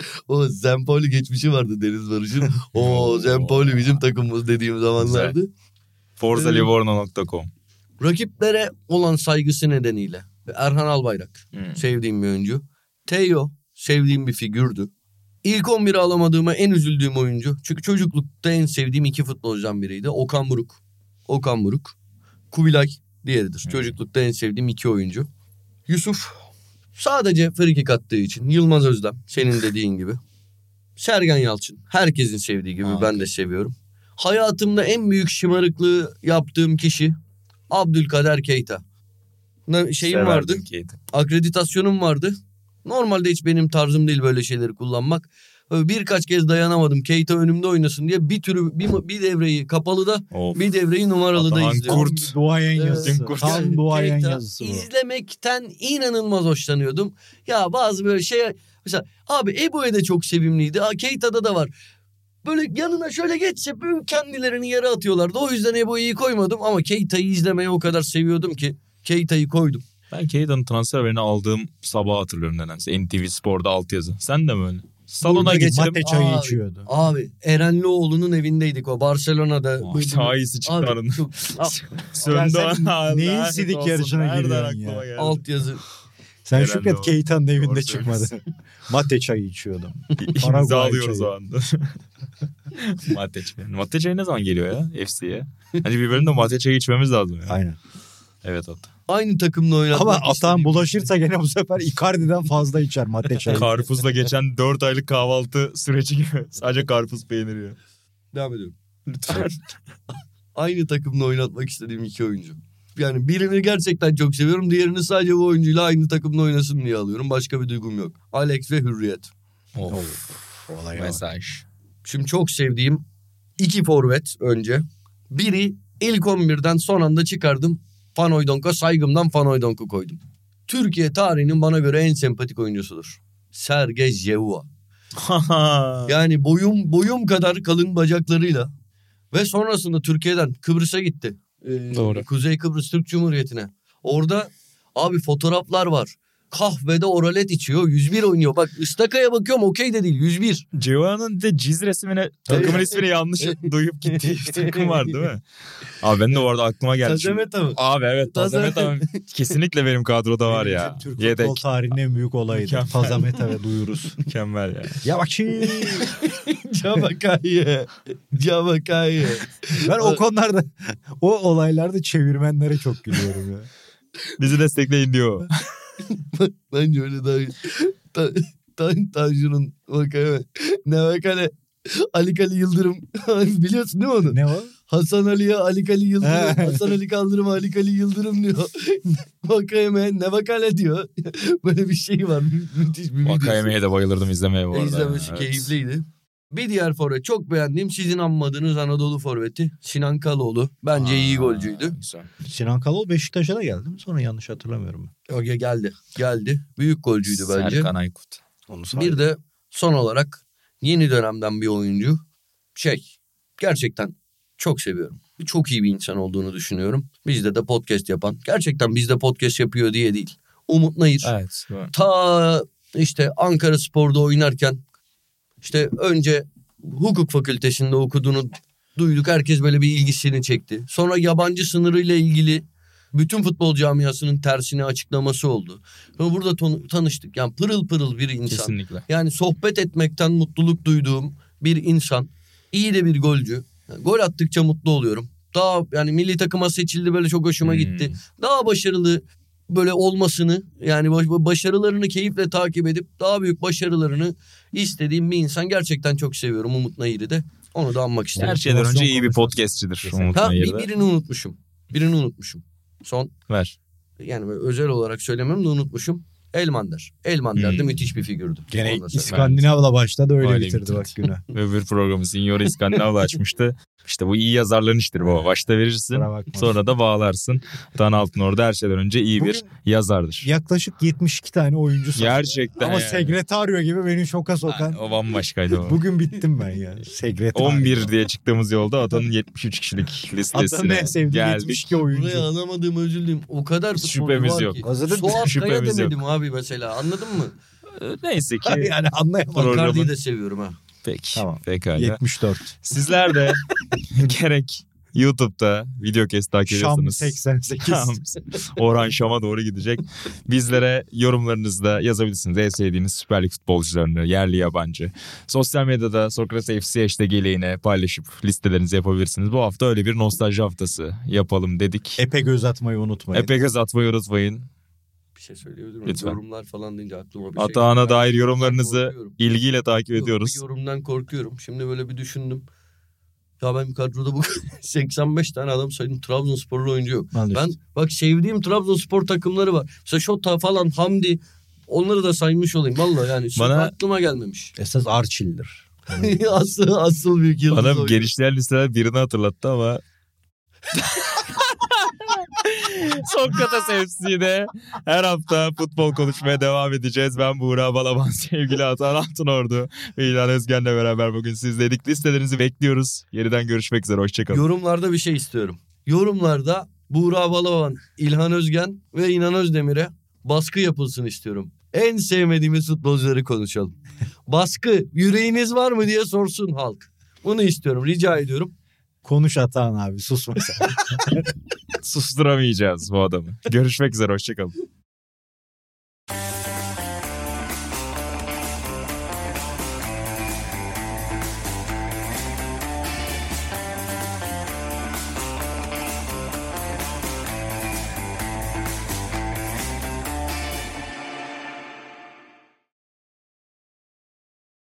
O Zempoli geçmişi vardı Deniz Barış'ın. O Zempoli bizim takımımız dediğim zamanlardı. ForzaLivorno.com Rakiplere olan saygısı nedeniyle. Erhan Albayrak Hmm. sevdiğim bir oyuncu. Teo sevdiğim bir figürdü. İlk 11'i alamadığıma en üzüldüğüm oyuncu. Çünkü çocuklukta en sevdiğim iki futbolcudan biriydi. Okan Buruk. Okan Buruk. Kubilay diğeridir. Çocuklukta en sevdiğim iki oyuncu. Yusuf sadece frikik attığı için. Yılmaz Özdem senin dediğin gibi. Sergen Yalçın herkesin sevdiği gibi Aa, ben de seviyorum. Hayatımda en büyük şımarıklığı yaptığım kişi Abdülkader Keita. Ne, şeyim Severdim vardı Kate'i. akreditasyonum vardı. Normalde hiç benim tarzım değil böyle şeyleri kullanmak. Birkaç kez dayanamadım. Keita önümde oynasın diye bir türü bir, bir devreyi kapalıda Of. bir devreyi numaralı da izliyorum. Kurt. Duayen Evet. yazısı. Kurt. Tam duayen Keita yazısı bu. izlemekten inanılmaz hoşlanıyordum. Ya bazı böyle şey mesela abi Ebo'ya da çok sevimliydi. Aa, Keita'da da var. Böyle yanına şöyle geçse kendilerini yere atıyorlardı. O yüzden Ebo'yu iyi koymadım ama Keita'yı izlemeyi o kadar seviyordum ki Keita'yı koydum. Ben Keita'nın transfer haberini aldığım sabah hatırlıyorum nedense. NTV Spor'da altyazı. Sen de mi öyle? Salona gittim. Mate çayı Abi. içiyordu. Abi Erenlioğlu'nun evindeydik o Barcelona'da. Oh, daha iyisi çıktı Abi, arada. çok Ah, Söndü. Allah neyin sidik yarışına giriyorsun ya? geldi? altyazı. Sen Herhalde Şükret. Keita'nın evinde Doğru çıkmadı. Mate çayı içiyordum. İmza alıyoruz o anda. Mate çayı. Mate çayı ne zaman geliyor ya FC'ye? Hadi bir bölümde mate çayı içmemiz lazım ya. Aynen. Evet Ata. Aynı takımla oynatmak Ama istediğim- bulaşırsa gene bu sefer Icardi'den fazla içer mate çayı. Karpuzla geçen 4 aylık kahvaltı süreci gibi. Sadece karpuz peyniri yiyor. Devam ediyorum. Lütfen. Aynı takımla oynatmak istediğim iki oyuncu. Yani birini gerçekten çok seviyorum. Diğerini sadece bu oyuncuyla aynı takımda oynasın diye alıyorum. Başka bir duygum yok. Alex ve Hürriyet. of. Olay. Mesaj. Şimdi çok sevdiğim iki forvet önce. Biri ilk 11'den son anda çıkardım. Fanoydonk'a saygımdan Fanoydonk'u koydum. Türkiye tarihinin bana göre en sempatik oyuncusudur. Sergej Yevua. Yani boyum boyum kadar kalın bacaklarıyla ve sonrasında Türkiye'den Kıbrıs'a gitti. Ee, Doğru. Kuzey Kıbrıs Türk Cumhuriyeti'ne. Orada abi fotoğraflar var. Kahvede oralet içiyor. 101 oynuyor. Bak ıstakaya bakıyorum okey de değil 101. Civan'ın de ciz resmine takımın ismini yanlış duyup gittiği bir takım var değil mi? Abi ben de bu arada aklıma geldi. Tazemet abi. Abi evet Tazemet. Tazemet abi kesinlikle benim kadroda var ya. Türk Yedek. futbol tarihinin en büyük olayıydı. Tazamete ve duyuruz. Mükemmel ya. Ya bak şimdi Cabakayı. Cabakayı. ben o konularda o olaylarda çevirmenlere çok gülüyorum ya. Bizi destekleyin diyor. Bence öyle daha iyi. Ta, ta, Tanju'nun Vakayeme. Ne Vakale. Ali Kali Yıldırım. Biliyorsun değil mi onu? Ne o? Hasan Ali'ye Ali Kali Yıldırım. Hasan Ali Kaldırım Ali Kali Yıldırım diyor. Vakayeme ne vakale diyor. Böyle bir şey var. Mü- müthiş bir videosu. Vakayeme'ye de bayılırdım izlemeye bu arada. İzlemesi Evet. keyifliydi. Bir diğer forvet çok beğendiğim sizin anmadığınız Anadolu forveti Sinan Kaloğlu. Bence iyi Aa, golcüydü. güzel. Sinan Kalol Beşiktaş'a da geldi mi? Sonra yanlış hatırlamıyorum. Ge- geldi. Geldi. Büyük golcüydü bence. Serkan Aykut. Onu Bir de son olarak yeni dönemden bir oyuncu. Şey gerçekten çok seviyorum. Çok iyi bir insan olduğunu düşünüyorum. Bizde de podcast yapan. Gerçekten bizde podcast yapıyor diye değil. Umut Nayır. Evet. doğru. Ta işte Ankara Spor'da oynarken işte önce hukuk fakültesinde okuduğunu duyduk. Herkes böyle bir ilgisini çekti. Sonra yabancı sınırıyla ilgili bütün futbol camiasının tersine açıklaması oldu. Ve burada ton- tanıştık. Yani pırıl pırıl bir insan. Kesinlikle. Yani sohbet etmekten mutluluk duyduğum bir insan. İyi de bir golcü. Yani gol attıkça mutlu oluyorum. Daha yani milli takıma seçildi böyle çok hoşuma Hmm. gitti. Daha başarılı böyle olmasını yani baş- başarılarını keyifle takip edip daha büyük başarılarını istediğim bir insan. Gerçekten çok seviyorum Umut Nayır'ı da. Onu da anmak istedim. Her şeyden önce iyi bir podcastçidir. Umut Ha, bir, Nayır'da. birini unutmuşum. Birini unutmuşum. Son Ver. yani özel olarak söylemiyorum da unutmuşum. Elmander. Elmander de Hmm. müthiş bir figürdü. Gene. İskandinav'la başladı öyle Öyle bitirdi bitirdi. bak güne. Öbür programı Signor İskandinav'la açmıştı. İşte bu iyi yazarların iştir bu. Başta verirsin sonra da bağlarsın. Dan Altınordu her şeyden önce iyi bir Bugün- yazardır. Yaklaşık 72 tane oyuncu saydı. Gerçekten Ama yani. Segretaryo gibi beni şoka sokan. Ha, O bambaşkaydı o. Bugün bittim ben ya. Segretaryo. 11 diye çıktığımız yolda Atan'ın 73 kişilik Atanın listesine en sevdiği geldik. 72 oyuncu. Buraya alamadığım özür dilerim. O kadar futbolcu Şüphemiz var yok. ki. Hazırlık Suat Kaya demedim abi mesela anladın mı? Neyse ki yani anlayamadım. Icardi'yi de seviyorum ha. peki. Tamam. Pekala. 74. Sizler de gerek YouTube'da video kes takip Şam ediyorsanız. 88. Tamam. Orhan Şam'a doğru gidecek. Bizlere yorumlarınızı da yazabilirsiniz. En sevdiğiniz Süper Lig futbolcularını, yerli yabancı. Sosyal medyada Sokrates FC hashtag yine paylaşıp listelerinizi yapabilirsiniz. Bu hafta öyle bir nostalji haftası yapalım dedik. Epe göz atmayı unutmayın. Epe göz atmayı unutmayın. Şey söyleyebilir miyim? Lütfen. Yorumlar falan deyince aklıma bir şey. Atahan'a geldi. dair yorumlarınızı korkuyorum. ilgiyle takip Yok, ediyoruz. Bir yorumdan korkuyorum. Şimdi böyle bir düşündüm. Ya ben kadroda bu 85 tane adam saydım. Trabzonsporlu oyuncu yok. Ben, Ben bak sevdiğim Trabzonspor takımları var. Mesela Şota falan Hamdi onları da saymış olayım. Vallahi yani Bana- aklıma gelmemiş. Esas Arçil'dir. asıl asıl büyük yıldız Bana genişleyen listeler birini hatırlattı ama Sokrates FC'de her hafta futbol konuşmaya devam edeceğiz. Ben Buğra Balaban, sevgili Atan Altınordu ve İlhan Özgen'le beraber bugün sizdeydik. Listelerinizi bekliyoruz. Yeniden görüşmek üzere. Hoşçakalın. Yorumlarda bir şey istiyorum. Yorumlarda Buğra Balaban, İlhan Özgen ve İnan Özdemir'e baskı yapılsın istiyorum. En sevmediğimiz futbolcuları konuşalım. baskı, yüreğiniz var mı diye sorsun halk. Bunu istiyorum, rica ediyorum. Konuş Atahan abi susma sen. Susturamayacağız bu adamı. Görüşmek üzere. Hoşçakalın.